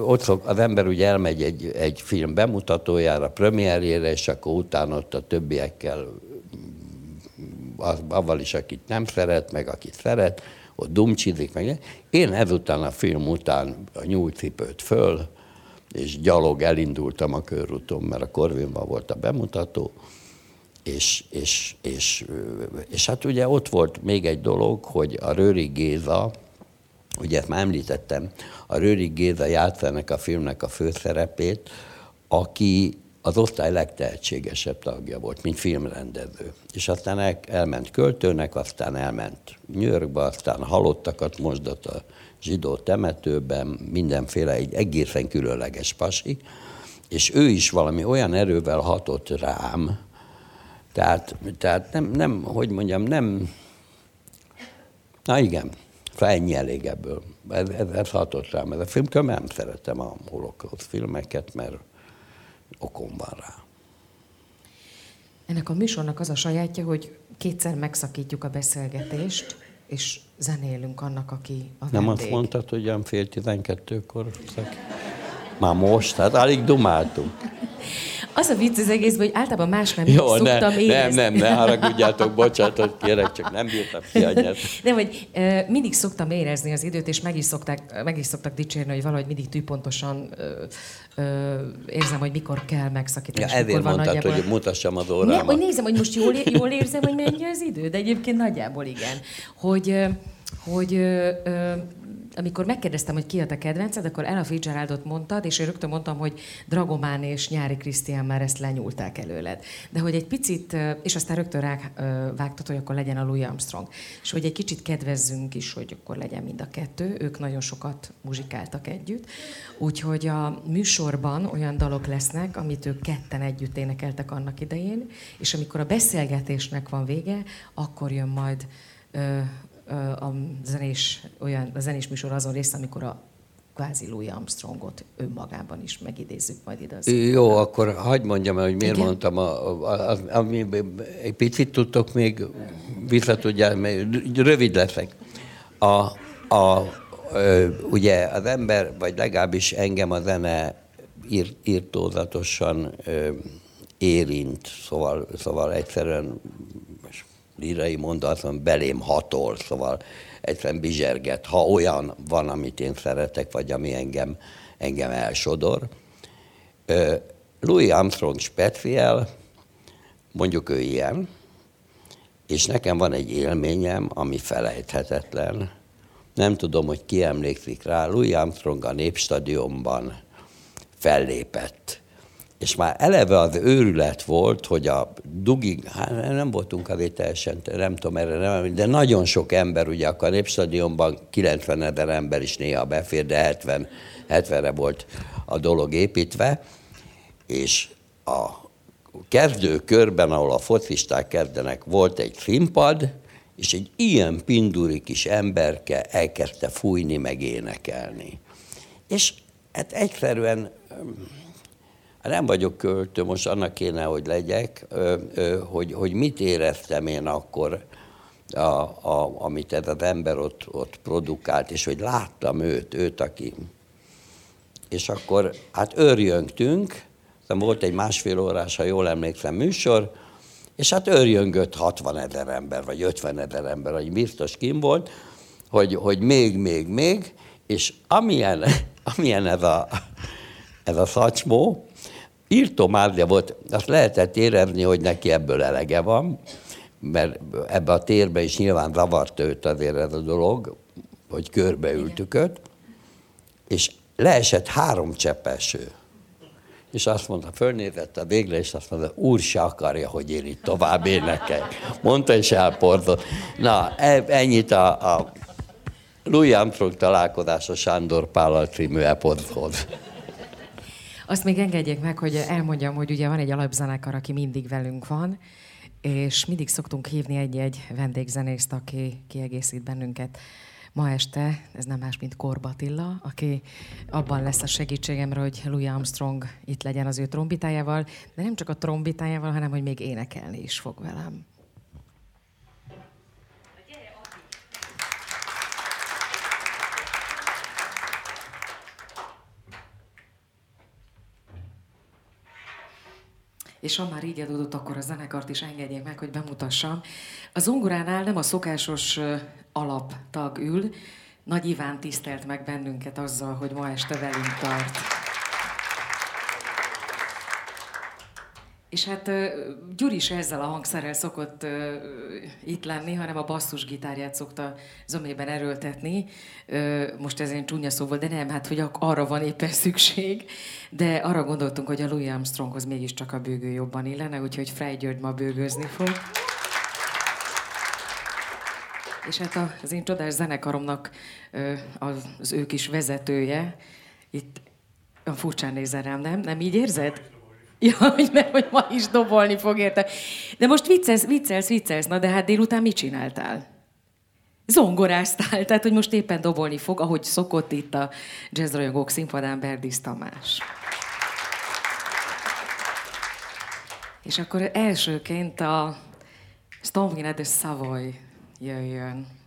[SPEAKER 2] ott szok, az ember ugye elmegy egy, egy film bemutatójára, premierjére, és akkor utána ott a többiekkel, az, avval is, akit nem szeret, meg akit szeret, ott dumcsizik, meg. Én ezután a film után a nyújcipőt föl, és gyalog elindultam a körúton, mert a Korvinban volt a bemutató, és, és, és, és hát ugye ott volt még egy dolog, hogy a Röri Géza, ugye már említettem, a Rőrik Géza játszanak a filmnek a főszerepét, aki az osztály legtehetségesebb tagja volt, mint filmrendező. És aztán el, elment költőnek, aztán elment Yorkba, aztán halottakat mosdott a zsidó temetőben, mindenféle egy egészen különleges pasi, és ő is valami olyan erővel hatott rám, tehát, tehát nem, nem, hogy mondjam, nem, na igen, ennyi elég ebből. Ez, ez, ez hatott rám. Ez a film, nem szeretem a holokauszt filmeket, mert okom van rá.
[SPEAKER 1] Ennek a műsornak az a sajátja, hogy kétszer megszakítjuk a beszélgetést, és zenélünk annak, aki a
[SPEAKER 2] Nem azt mondtad, hogy olyan fél tizenkettőkor szak... Már most, hát alig dumáltunk.
[SPEAKER 1] Az a vicc az egész, hogy általában más nem Jó, szoktam
[SPEAKER 2] ne, érezni. Nem, nem, ne haragudjátok, bocsánatot kérek, csak nem bírtam kiadni.
[SPEAKER 1] Nem, hogy e, mindig szoktam érezni az időt, és meg is, szokták, meg is szoktak dicsérni, hogy valahogy mindig tűpontosan e, érzem, hogy mikor kell megszakítani.
[SPEAKER 2] Ja, ezért mondtad, nagyjából... hogy mutassam az órámat. Nem,
[SPEAKER 1] hogy nézem, hogy most jól, jól érzem, hogy mennyi az idő, de egyébként nagyjából igen. Hogy, hogy amikor megkérdeztem, hogy ki a te kedvenced, akkor Ella Fitzgeraldot mondtad, és én rögtön mondtam, hogy Dragomán és Nyári Krisztián már ezt lenyúlták előled. De hogy egy picit, és aztán rögtön vágtad, hogy akkor legyen a Louis Armstrong. És hogy egy kicsit kedvezzünk is, hogy akkor legyen mind a kettő. Ők nagyon sokat muzsikáltak együtt. Úgyhogy a műsorban olyan dalok lesznek, amit ők ketten együtt énekeltek annak idején, és amikor a beszélgetésnek van vége, akkor jön majd a zenés, olyan, a zenés műsor azon része, amikor a kvázi Louis Armstrongot önmagában is megidézzük majd ide. Az
[SPEAKER 2] Jó, akkor hagyd mondjam el, hogy miért Igen? mondtam, a, a, a, a, egy picit tudtok még vissza tudjál, rövid leszek. A, a, ugye az ember, vagy legalábbis engem a zene ír, írtózatosan érint, szóval, szóval egyszerűen lírai mondatom, belém hatol, szóval egyszerűen bizserget, ha olyan van, amit én szeretek, vagy ami engem, engem elsodor. Louis Armstrong speciál, mondjuk ő ilyen, és nekem van egy élményem, ami felejthetetlen. Nem tudom, hogy ki emlékszik rá, Louis Armstrong a Népstadionban fellépett és már eleve az őrület volt, hogy a dugi, hát nem voltunk azért teljesen, nem tudom erre, nem, de nagyon sok ember, ugye akkor a Népstadionban 90 ezer ember is néha befér, de 70, 70-re volt a dolog építve, és a kezdőkörben, ahol a focisták kezdenek, volt egy színpad, és egy ilyen pinduri kis emberke elkezdte fújni, meg énekelni. És hát egyszerűen nem vagyok költő, most annak kéne, hogy legyek, hogy, hogy mit éreztem én akkor, a, a, amit ez az ember ott, ott produkált, és hogy láttam őt, őt, aki... És akkor hát őrjöngtünk, volt egy másfél órás, ha jól emlékszem, műsor, és hát őrjöngött 60 ezer ember, vagy 50 ezer ember, hogy biztos kim volt, hogy, hogy még, még, még, és amilyen, amilyen ez a, ez a szatymó, írtó mázja volt, azt lehetett érezni, hogy neki ebből elege van, mert ebbe a térbe is nyilván zavart őt azért ez a dolog, hogy körbeültük őt, és leesett három cseppeső. És azt mondta, fölnézett a végre, és azt mondta, úr se akarja, hogy én itt tovább énekel. Mondta, és elporzott. Na, e, ennyit a, a Louis Armstrong találkozása Sándor Pállal című epodhoz.
[SPEAKER 1] Azt még engedjék meg, hogy elmondjam, hogy ugye van egy alapzenekar, aki mindig velünk van, és mindig szoktunk hívni egy-egy vendégzenészt, aki kiegészít bennünket. Ma este ez nem más, mint Korbatilla, aki abban lesz a segítségemre, hogy Louis Armstrong itt legyen az ő trombitájával, de nem csak a trombitájával, hanem hogy még énekelni is fog velem. És ha már így adódott, akkor a zenekart is engedjék meg, hogy bemutassam. A zongoránál nem a szokásos alaptag ül, Nagy Iván tisztelt meg bennünket azzal, hogy ma este velünk tart. És hát Gyuri is ezzel a hangszerrel szokott itt lenni, hanem a basszusgitárját szokta zomében erőltetni. Most ez egy csúnya szó volt, de nem, hát hogy arra van éppen szükség. De arra gondoltunk, hogy a Louis Armstronghoz mégiscsak a bőgő jobban illene, úgyhogy Frey György ma bőgőzni fog. És hát az én csodás zenekaromnak az ő kis vezetője, itt furcsán nézel rám, nem? Nem így érzed? Ja, hogy, mert hogy ma is dobolni fog érte. De most viccelsz, viccelsz, viccelsz, na de hát délután mit csináltál? Zongoráztál, tehát hogy most éppen dobolni fog, ahogy szokott itt a jazzrajongók színpadán Berdis Tamás. És akkor elsőként a Stonvina de Savoy jöjjön.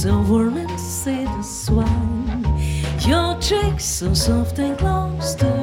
[SPEAKER 3] So warm and wine. Your tricks so soft and close to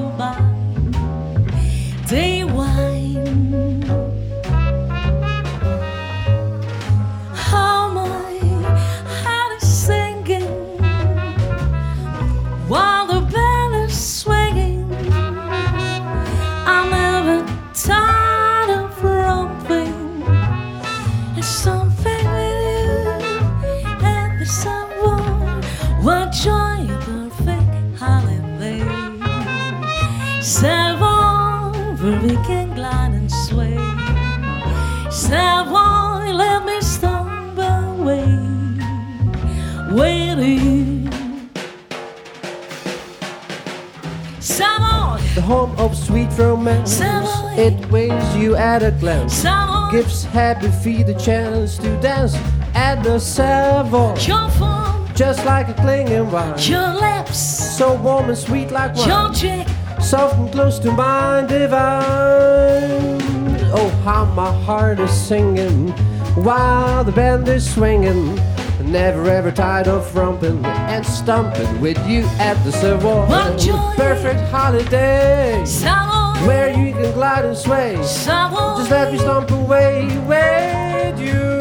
[SPEAKER 4] home of sweet romance. It weighs you at a glance. Gives happy feet a chance to dance at the Savoy.
[SPEAKER 3] your form,
[SPEAKER 4] Just like a clinging wine.
[SPEAKER 3] your lips,
[SPEAKER 4] So warm and sweet like wine.
[SPEAKER 3] your trick.
[SPEAKER 4] Soft and close to mine divine. Oh, how my heart is singing while the band is swinging. Never ever tired of romping and stomping with you at the Savoy.
[SPEAKER 3] What joy.
[SPEAKER 4] Perfect holiday
[SPEAKER 3] Savoy,
[SPEAKER 4] where you can glide and sway.
[SPEAKER 3] Savoy,
[SPEAKER 4] Just let me stomp away with you.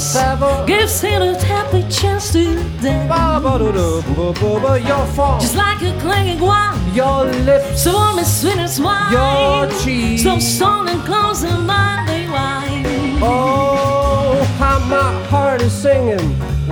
[SPEAKER 4] Savoy.
[SPEAKER 3] Gives him a happy chance to dance.
[SPEAKER 4] Your form,
[SPEAKER 3] Just like a clanging wine.
[SPEAKER 4] your lips,
[SPEAKER 3] So warm and sweet as wine.
[SPEAKER 4] Your cheeks.
[SPEAKER 3] So strong and close and mind they wine.
[SPEAKER 4] Oh, how my heart is singing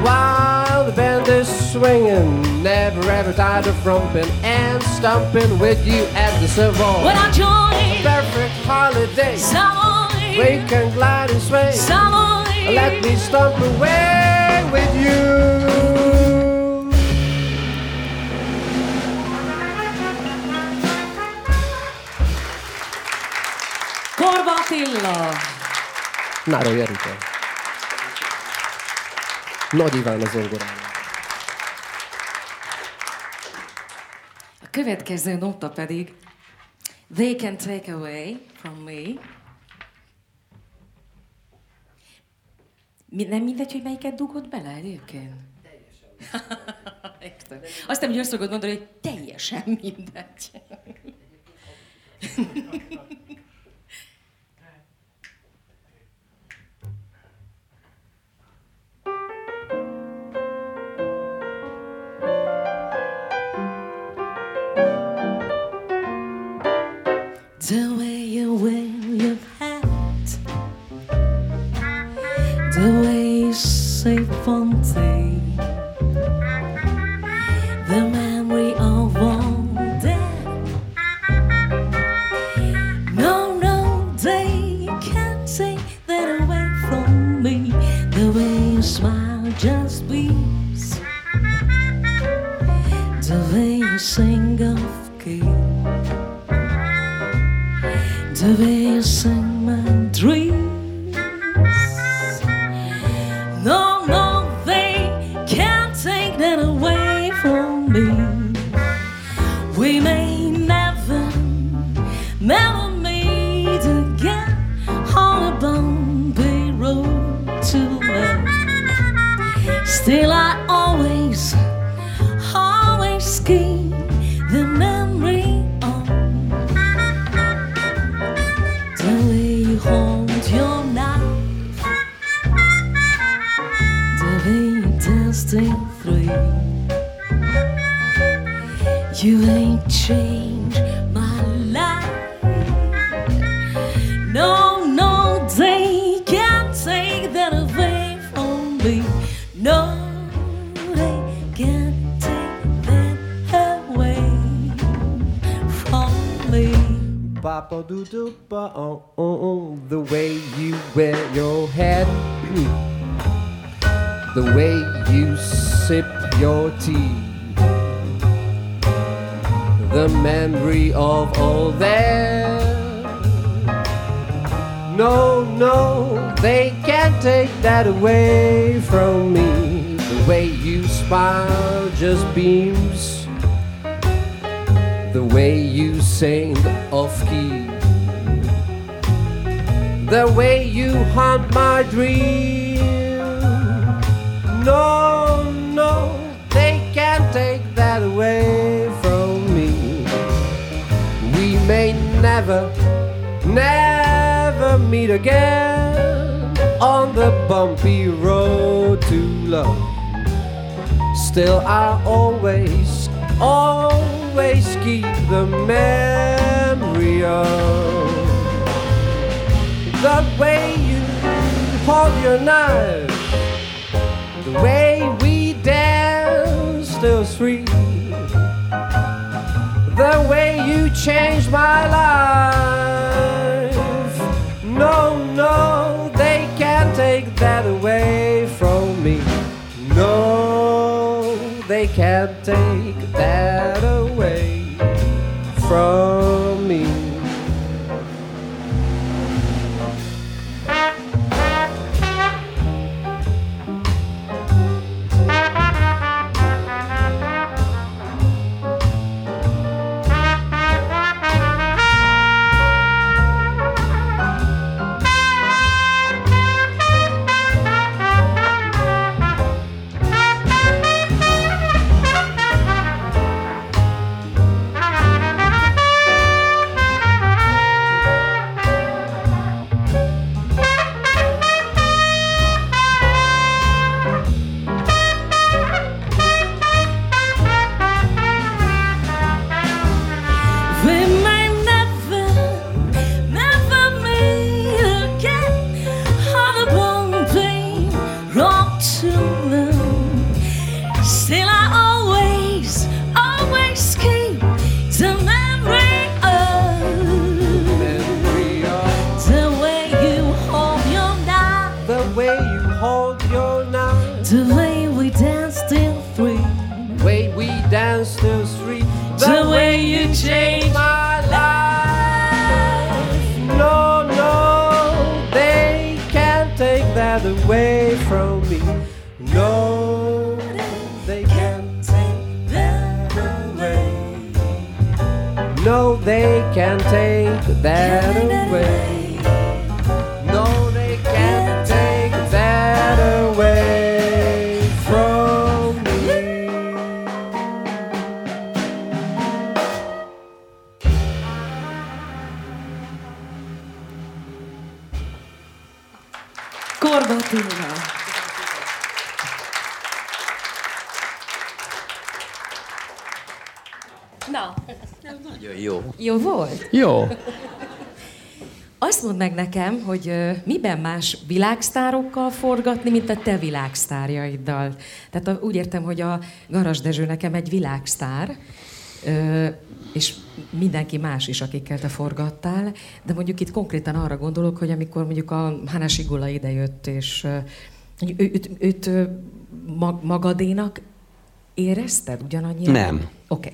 [SPEAKER 4] while the band is swinging. Never ever tired of romping and stomping with you at the Savoy.
[SPEAKER 3] When I join
[SPEAKER 4] Perfect holiday,
[SPEAKER 3] Savoy,
[SPEAKER 4] we can glide and sway.
[SPEAKER 3] Savoy,
[SPEAKER 4] Let me stomp away with you. Nárai Erika. Nagy Iván az zongorán.
[SPEAKER 1] A következő nota pedig They can take away from me. Nem mindegy, hogy melyiket dugod bele egyébként? Értem. Aztán, hogy azt szokod mondani, hogy teljesen mindegy.
[SPEAKER 3] The way you wear your the way you say something,
[SPEAKER 4] Papa doo doo ba oh, oh, the way you wear your hat, the way you sip your tea, the memory of all that. No, no, they can't take that away from me. The way you smile just beams the way you sing off key, the way you haunt my dream. No, no, they can't take that away from me. We may never, never meet again on the bumpy road to love. Still, I always, always keep the memory of the way you hold your knife, the way we dance till three, the way you changed my life. No, no, they can't take that away from me. No, they can't take that away from can't take that away.
[SPEAKER 2] Jó.
[SPEAKER 3] Azt mondd meg nekem, hogy ö, miben más világsztárokkal forgatni, mint a te világsztárjaiddal. Tehát a, úgy értem, hogy a Garas Dezső nekem egy világsztár, ö, és mindenki más is, akikkel te forgattál, de mondjuk itt konkrétan arra gondolok, hogy amikor mondjuk a Hanesi Gula idejött, és ö, őt, őt magadénak érezted ugyanannyira?
[SPEAKER 2] Nem.
[SPEAKER 3] Oké. Okay.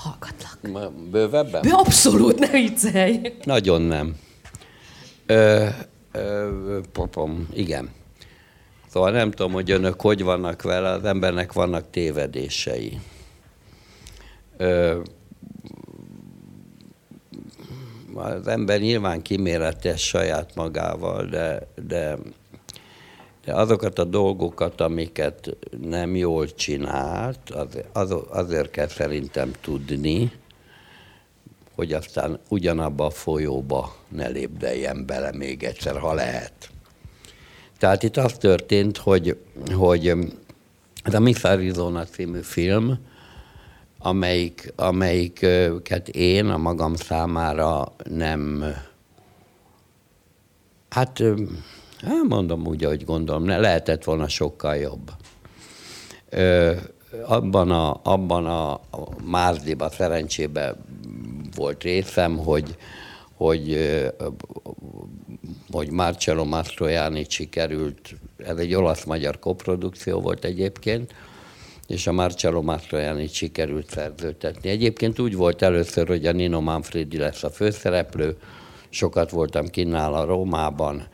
[SPEAKER 3] Hallgatlak.
[SPEAKER 2] Ma Bővebben?
[SPEAKER 3] De abszolút ne viccelj!
[SPEAKER 2] Nagyon nem. Ö, ö, popom, igen. Szóval nem tudom, hogy önök hogy vannak vele, az embernek vannak tévedései. Ö, az ember nyilván kiméletes saját magával, de, de, de azokat a dolgokat, amiket nem jól csinált, az, az, azért kell szerintem tudni, hogy aztán ugyanabba a folyóba ne lépdeljen bele még egyszer, ha lehet. Tehát itt az történt, hogy, hogy ez a Miss Arizona című film, amelyik, amelyiket én a magam számára nem, hát hát mondom úgy, ahogy gondolom, ne, lehetett volna sokkal jobb. Ö, abban a, abban a, a Márziba szerencsében volt részem, hogy, hogy, hogy Marcello Mastroianni sikerült, ez egy olasz-magyar koprodukció volt egyébként, és a Marcello Mastroianni sikerült szerzőtetni. Egyébként úgy volt először, hogy a Nino Manfredi lesz a főszereplő, sokat voltam kinnál a Rómában,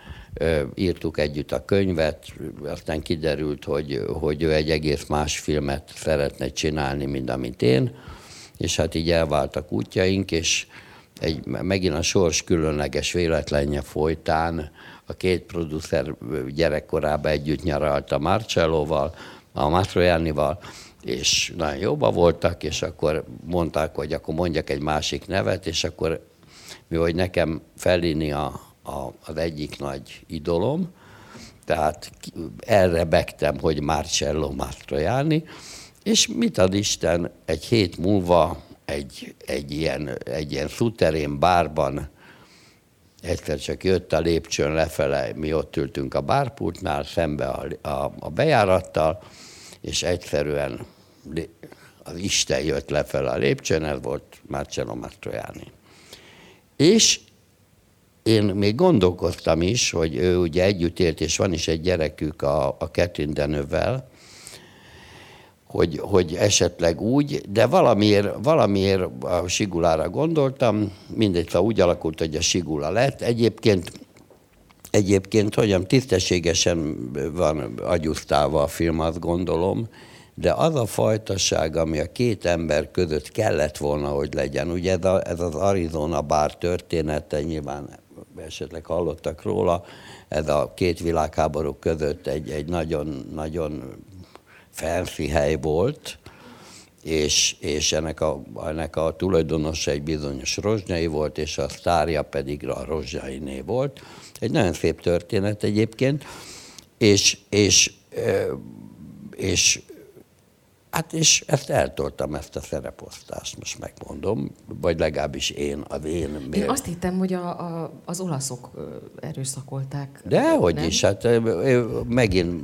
[SPEAKER 2] írtuk együtt a könyvet, aztán kiderült, hogy, hogy ő egy egész más filmet szeretne csinálni, mint amit én, és hát így elváltak útjaink, és egy, megint a sors különleges véletlenje folytán a két producer gyerekkorában együtt nyaralt a Marcelloval, a Mastroiannival, és nagyon jóba voltak, és akkor mondták, hogy akkor mondjak egy másik nevet, és akkor mi, hogy nekem Fellini a, a, az egyik nagy idolom, tehát erre bektem, hogy Marcello Mastroianni, és mit ad Isten, egy hét múlva egy, egy ilyen, egy ilyen szuterén bárban egyszer csak jött a lépcsőn lefele, mi ott ültünk a bárpultnál, szembe a, a, a bejárattal, és egyszerűen az Isten jött lefele a lépcsőn, ez volt Marcello Mastroianni. És én még gondolkoztam is, hogy ő ugye együtt élt, és van is egy gyerekük a, a Catherine Deneuve-vel, hogy, hogy esetleg úgy, de valamiért, valamiért a Sigulára gondoltam, mindegy, szóval úgy alakult, hogy a Sigula lett. Egyébként, egyébként hogyan tisztességesen van agyusztálva a film, azt gondolom, de az a fajtaság, ami a két ember között kellett volna, hogy legyen, ugye ez, a, ez az Arizona bár története, nyilván esetleg hallottak róla, ez a két világháború között egy, egy nagyon, nagyon fancy hely volt, és, és ennek, a, ennek a tulajdonosa egy bizonyos rozsnyai volt, és a sztárja pedig a rozsnyainé volt. Egy nagyon szép történet egyébként, és, és, és Hát és ezt eltoltam, ezt a szereposztást, most megmondom, vagy legalábbis én, az én...
[SPEAKER 3] Én azt hittem, hogy a, a, az olaszok erőszakolták.
[SPEAKER 2] Dehogy is, hát megint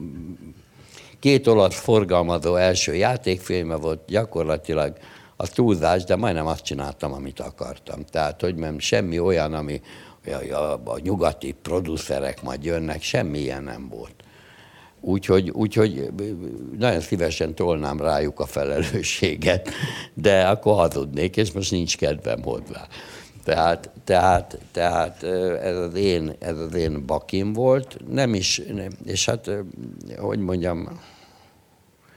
[SPEAKER 2] két olasz forgalmazó első játékfilme volt, gyakorlatilag a túlzás, de majdnem azt csináltam, amit akartam. Tehát, hogy nem semmi olyan, ami a, a, a nyugati producerek majd jönnek, semmi ilyen nem volt. Úgyhogy, úgyhogy nagyon szívesen tolnám rájuk a felelősséget, de akkor hazudnék, és most nincs kedvem hozzá. Tehát, tehát, tehát ez, az én, ez az én bakim volt, nem is, nem, és hát, hogy mondjam,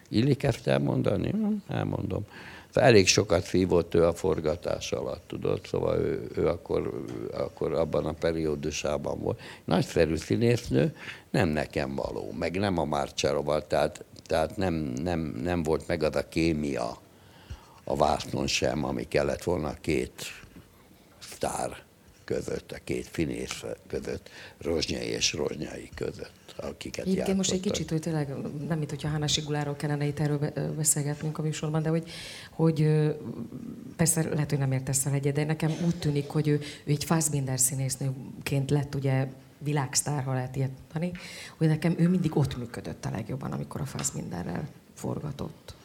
[SPEAKER 2] illik ezt elmondani? Elmondom. elég sokat szívott ő a forgatás alatt, tudod, szóval ő, ő akkor, akkor abban a periódusában volt. Nagyszerű színésznő, nem nekem való, meg nem a Márcsároval, tehát, tehát nem, nem, nem volt meg az a kémia a vásznon sem, ami kellett volna két sztár között, a két finész között, Rozsnyai és Rozsnyai között, akiket
[SPEAKER 1] Igen, most egy kicsit, hogy tényleg nem mint hogyha Hána Siguláról kellene itt erről beszélgetnünk a műsorban, de hogy, hogy persze lehet, hogy nem értesz el egyet, de nekem úgy tűnik, hogy ő, ő egy Fassbinder színésznőként lett ugye világsztár, ha lehet ilyet mondani, hogy nekem ő mindig ott működött a legjobban, amikor a Fassbinderrel forgatott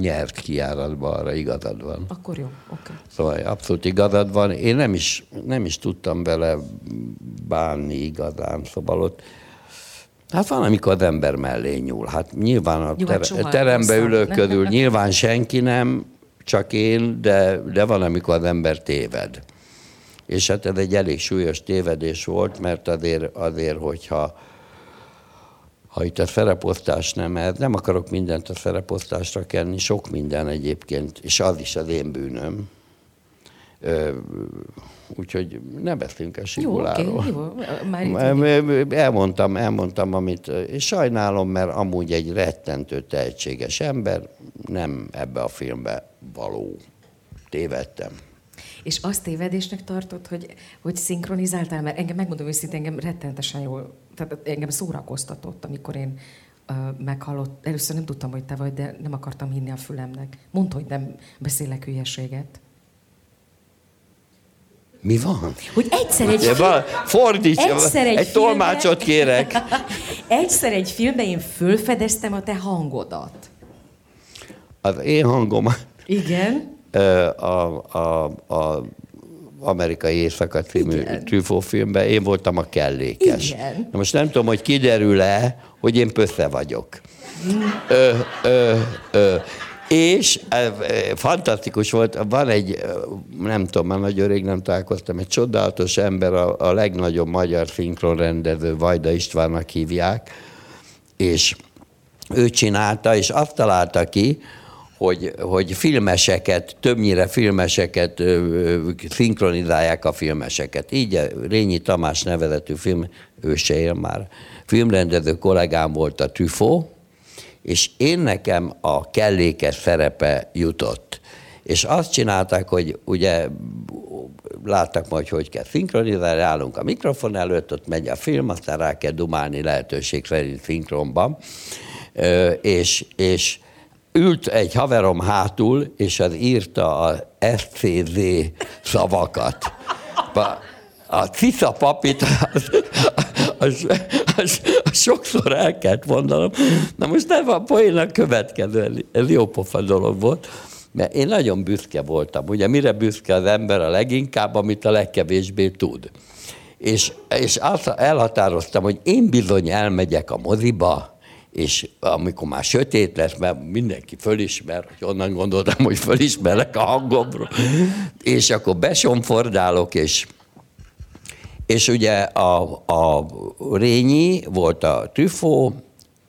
[SPEAKER 2] nyert kiáratba, arra igazad van.
[SPEAKER 1] Akkor jó, oké. Okay.
[SPEAKER 2] Szóval abszolút igazad van. Én nem is, nem is tudtam vele bánni igazán, szóval ott Hát van, amikor az ember mellé nyúl. Hát nyilván a ter- terembe ülők közül nyilván senki nem, csak én, de, de van, amikor az ember téved. És hát ez egy elég súlyos tévedés volt, mert azért, azért hogyha ha itt a szereposztás nem, ez nem akarok mindent a szereposztásra kenni, sok minden egyébként, és az is az én bűnöm. Ö, úgyhogy ne beszéljünk a Siguláról. Jó, okay, jó. elmondtam, elmondtam, amit, és sajnálom, mert amúgy egy rettentő tehetséges ember, nem ebbe a filmbe való. Tévedtem.
[SPEAKER 1] És azt tévedésnek tartott, hogy, hogy szinkronizáltál, mert engem megmondom őszintén, engem rettenetesen jól, tehát engem szórakoztatott, amikor én uh, meghallott, először nem tudtam, hogy te vagy, de nem akartam hinni a fülemnek. Mondd, hogy nem beszélek hülyeséget.
[SPEAKER 2] Mi van?
[SPEAKER 1] Hogy egyszer egy film...
[SPEAKER 2] Fordíts, egyszer egy, egy filmbe, tolmácsot kérek.
[SPEAKER 1] egyszer egy filmben én fölfedeztem a te hangodat.
[SPEAKER 2] Az én hangom.
[SPEAKER 1] Igen
[SPEAKER 2] a, a, a amerikai éjszaka című Truffaut filmben, én voltam a kellékes.
[SPEAKER 1] Igen.
[SPEAKER 2] Na most nem tudom, hogy kiderül-e, hogy én pösze vagyok. Ö, ö, ö. És e, fantasztikus volt, van egy, nem tudom, már nagyon rég nem találkoztam, egy csodálatos ember, a, a legnagyobb magyar szinkronrendező, Vajda Istvánnak hívják, és ő csinálta, és azt találta ki, hogy, hogy filmeseket, többnyire filmeseket szinkronizálják a filmeseket. Így Rényi Tamás nevezetű film, ő se él már, filmrendező kollégám volt a Tüfó, és én nekem a kellékes szerepe jutott. És azt csinálták, hogy ugye láttak majd, hogy kell szinkronizálni, állunk a mikrofon előtt, ott megy a film, aztán rá kell dumálni lehetőség szerint szinkronban, és, és ült egy haverom hátul, és az írta a SCZ szavakat. A cica papit, az, az, az, az, sokszor el kellett mondanom. Na most nem a poén következő, ez jó pofa dolog volt, mert én nagyon büszke voltam. Ugye mire büszke az ember a leginkább, amit a legkevésbé tud. És, és azt elhatároztam, hogy én bizony elmegyek a moziba, és amikor már sötét lesz, mert mindenki fölismer, hogy onnan gondoltam, hogy fölismerek a hangomról, és akkor besomfordálok, és és ugye a, a Rényi volt a Trüfó,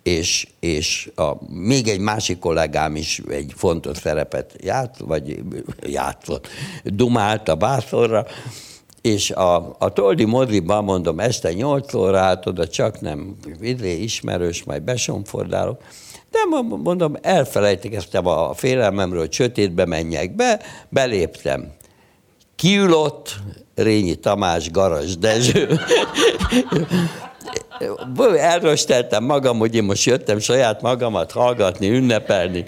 [SPEAKER 2] és, és a, még egy másik kollégám is egy fontos szerepet játszott, vagy játszott, dumált a bászorra, és a, a Toldi moziban mondom, este 8 órát, oda csak nem vidé ismerős, majd besomfordálok, de mondom, elfelejtekeztem a félelmemről, hogy sötétbe menjek be, beléptem. Kiülott Rényi Tamás, Garas Dezső. Elrösteltem magam, hogy én most jöttem saját magamat hallgatni, ünnepelni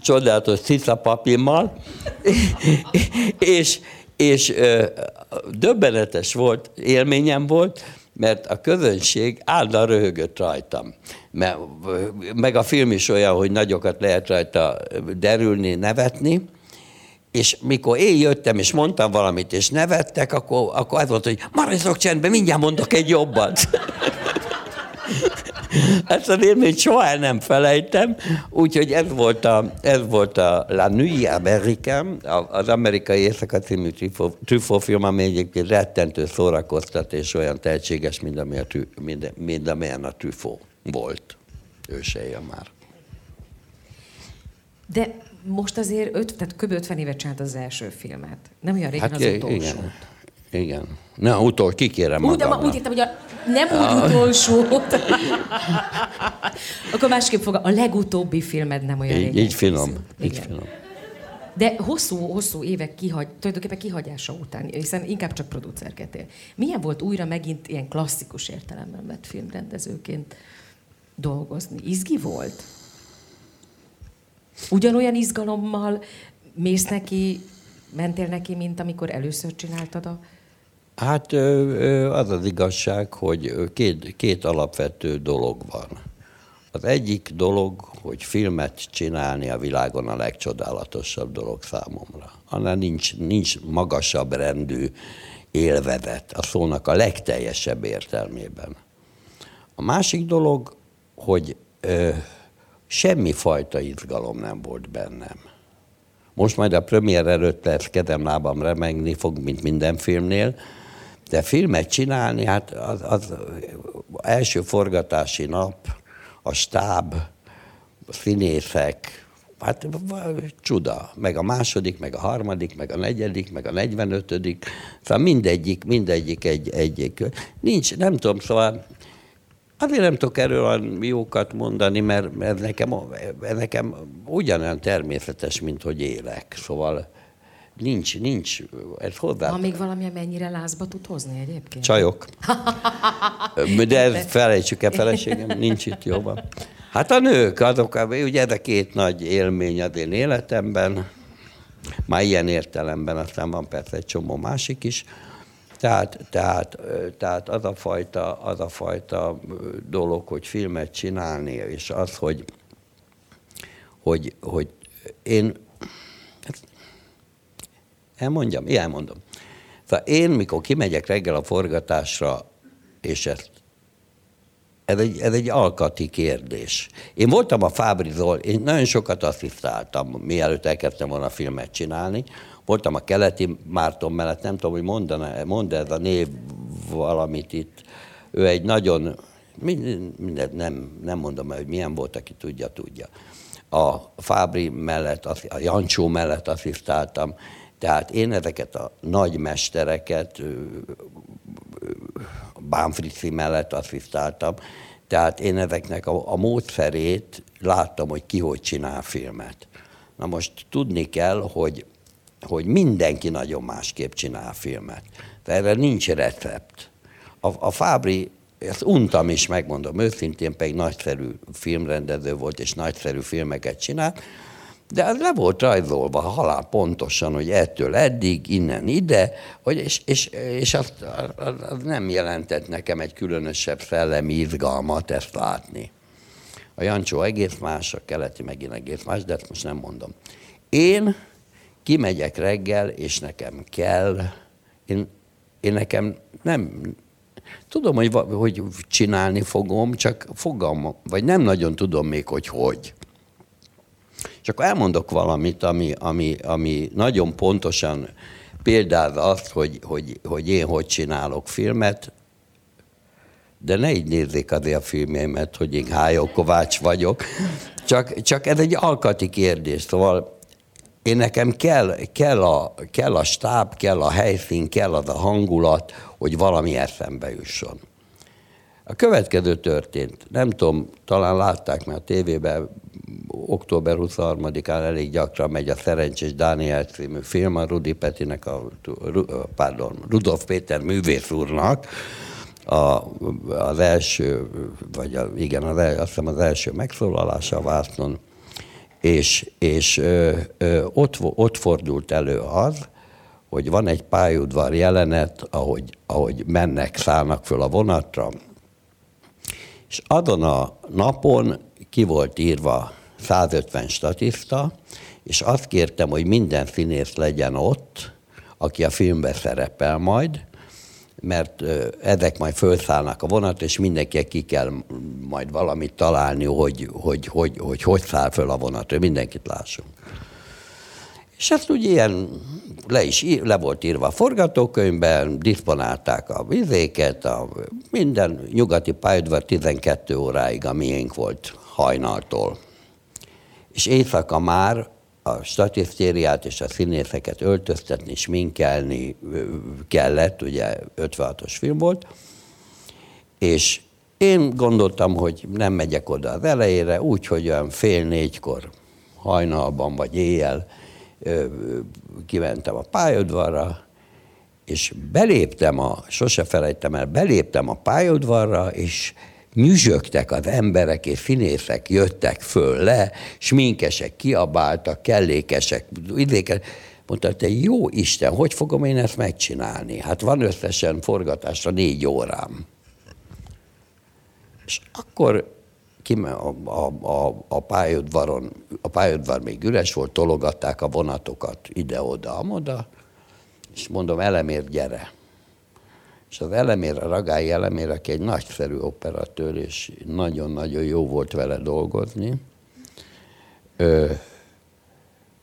[SPEAKER 2] csodálatos cica papimmal, és, döbbenetes volt, élményem volt, mert a közönség állandóan röhögött rajtam. Mert, meg a film is olyan, hogy nagyokat lehet rajta derülni, nevetni, és mikor én jöttem, és mondtam valamit, és nevettek, akkor, akkor az volt, hogy maradjatok csendben, mindjárt mondok egy jobbat. Ezt az élményt soha el nem felejtem, úgyhogy ez volt a, ez volt a La Nuit Americaine, az amerikai éjszaka című Truffaut film, ami egyébként rettentő szórakoztat, és olyan tehetséges, mint, ami a, mint, mint amilyen a Truffaut volt. Ő se él már.
[SPEAKER 1] De most azért öt, tehát kb. 50 évet csinált az első filmet. Nem olyan régen
[SPEAKER 2] Hát
[SPEAKER 1] az
[SPEAKER 2] i-
[SPEAKER 1] utolsó.
[SPEAKER 2] igen. Igen. Na, utol, kikérem
[SPEAKER 1] Úgy, de ma, úgy értem, hogy a, nem úgy utolsót. Akkor másképp fog, a legutóbbi filmed nem olyan
[SPEAKER 2] Így, így finom. Így
[SPEAKER 1] Igen.
[SPEAKER 2] finom.
[SPEAKER 1] De hosszú, hosszú évek kihagy, tulajdonképpen kihagyása után, hiszen inkább csak producerkedtél. Milyen volt újra megint ilyen klasszikus értelemben vett filmrendezőként dolgozni? Izgi volt? Ugyanolyan izgalommal mész neki, mentél neki, mint amikor először csináltad a...
[SPEAKER 2] Hát az az igazság, hogy két, két alapvető dolog van. Az egyik dolog, hogy filmet csinálni a világon a legcsodálatosabb dolog számomra. Annál nincs, nincs magasabb rendű élvezet, a szónak a legteljesebb értelmében. A másik dolog, hogy ö, semmi fajta izgalom nem volt bennem. Most majd a premier előtt lesz kezem lábam remegni fog, mint minden filmnél, de filmet csinálni, hát az, az első forgatási nap, a stáb, a színészek, hát csuda. Meg a második, meg a harmadik, meg a negyedik, meg a negyvenötödik. Szóval mindegyik, mindegyik egy, egy, egy nincs, nem tudom, szóval Azért nem tudok erről olyan jókat mondani, mert ez nekem, nekem ugyanolyan természetes, mint hogy élek. Szóval nincs, nincs, ez hozzá.
[SPEAKER 1] Van még valami, mennyire lázba tud hozni egyébként?
[SPEAKER 2] Csajok. De ezt felejtsük el, feleségem, nincs itt jobban. Hát a nők, azok, ugye ez a két nagy élmény az én életemben, már ilyen értelemben, aztán van persze egy csomó másik is. Tehát, tehát, tehát az, a fajta, az a fajta dolog, hogy filmet csinálni, és az, hogy, hogy, hogy én Elmondjam? Igen, elmondom. Szóval én, mikor kimegyek reggel a forgatásra, és ezt ez egy, ez egy alkati kérdés. Én voltam a Fábrizol, én nagyon sokat asszisztáltam, mielőtt elkezdtem volna filmet csinálni. Voltam a Keleti Márton mellett, nem tudom, hogy mondaná, mond ez a név valamit itt. Ő egy nagyon, minden, minden, nem, nem mondom el, hogy milyen volt, aki tudja, tudja. A Fábri mellett, a Jancsó mellett asszisztáltam. Tehát én ezeket a nagy mestereket, Bánfrici mellett asszisztáltam. Tehát én ezeknek a, a módszerét láttam, hogy ki hogy csinál filmet. Na most tudni kell, hogy, hogy mindenki nagyon másképp csinál filmet. De erre nincs recept. A, a Fábri, ezt untam is, megmondom őszintén, pedig nagyszerű filmrendező volt, és nagyszerű filmeket csinált, de az le volt rajzolva halál pontosan, hogy ettől eddig, innen ide, hogy és, és, és azt, az, az nem jelentett nekem egy különösebb szellemi izgalmat ezt látni. A Jancsó egész más, a keleti megint egész más, de ezt most nem mondom. Én kimegyek reggel, és nekem kell, én, én nekem nem, tudom, hogy, hogy csinálni fogom, csak fogalmam, vagy nem nagyon tudom még, hogy hogy. Akkor elmondok valamit, ami, ami, ami nagyon pontosan példázza azt, hogy, hogy, hogy én hogy csinálok filmet, de ne így nézzék azért a filmjeimet, hogy én Hájó Kovács vagyok. Csak, csak ez egy alkati kérdés, szóval én nekem kell, kell, a, kell a stáb, kell a helyszín, kell az a hangulat, hogy valami eszembe jusson. A következő történt. Nem tudom, talán látták, mert a tévében október 23-án elég gyakran megy a Szerencsés Dániel című film, a Rudi Petinek, a, pardon, Rudolf Péter művész úrnak, a, az első, vagy a, igen, az, el, azt hiszem az első megszólalása a Vásznon, és, és ö, ö, ott, ott fordult elő az, hogy van egy pályaudvar jelenet, ahogy, ahogy mennek, szállnak föl a vonatra, és azon a napon ki volt írva 150 statiszta, és azt kértem, hogy minden színész legyen ott, aki a filmben szerepel majd, mert ezek majd felszállnak a vonat, és mindenki ki kell majd valamit találni, hogy hogy, hogy, hogy, hogy száll föl a vonat, hogy mindenkit lássunk. És ezt úgy ilyen le is ír, le volt írva a forgatókönyvben, disponálták a vizéket, a minden nyugati pályaudvar 12 óráig a miénk volt hajnaltól. És éjszaka már a statisztériát és a színészeket öltöztetni, sminkelni kellett, ugye 56-os film volt, és én gondoltam, hogy nem megyek oda az elejére, úgy, hogy olyan fél négykor hajnalban vagy éjjel kimentem a pályaudvarra, és beléptem a, sose felejtem el, beléptem a pályaudvarra, és nyüzsögtek az emberek, és színészek jöttek föl le, sminkesek kiabáltak, kellékesek, idékesek. Mondta, te jó Isten, hogy fogom én ezt megcsinálni? Hát van összesen forgatásra négy órám. És akkor kime, a, a, a, a pályaudvaron, a pályaudvar még üres volt, tologatták a vonatokat ide-oda, amoda, és mondom, elemér, gyere. És az elemér, a Ragályi elemér, aki egy nagyszerű operatőr, és nagyon-nagyon jó volt vele dolgozni, ö,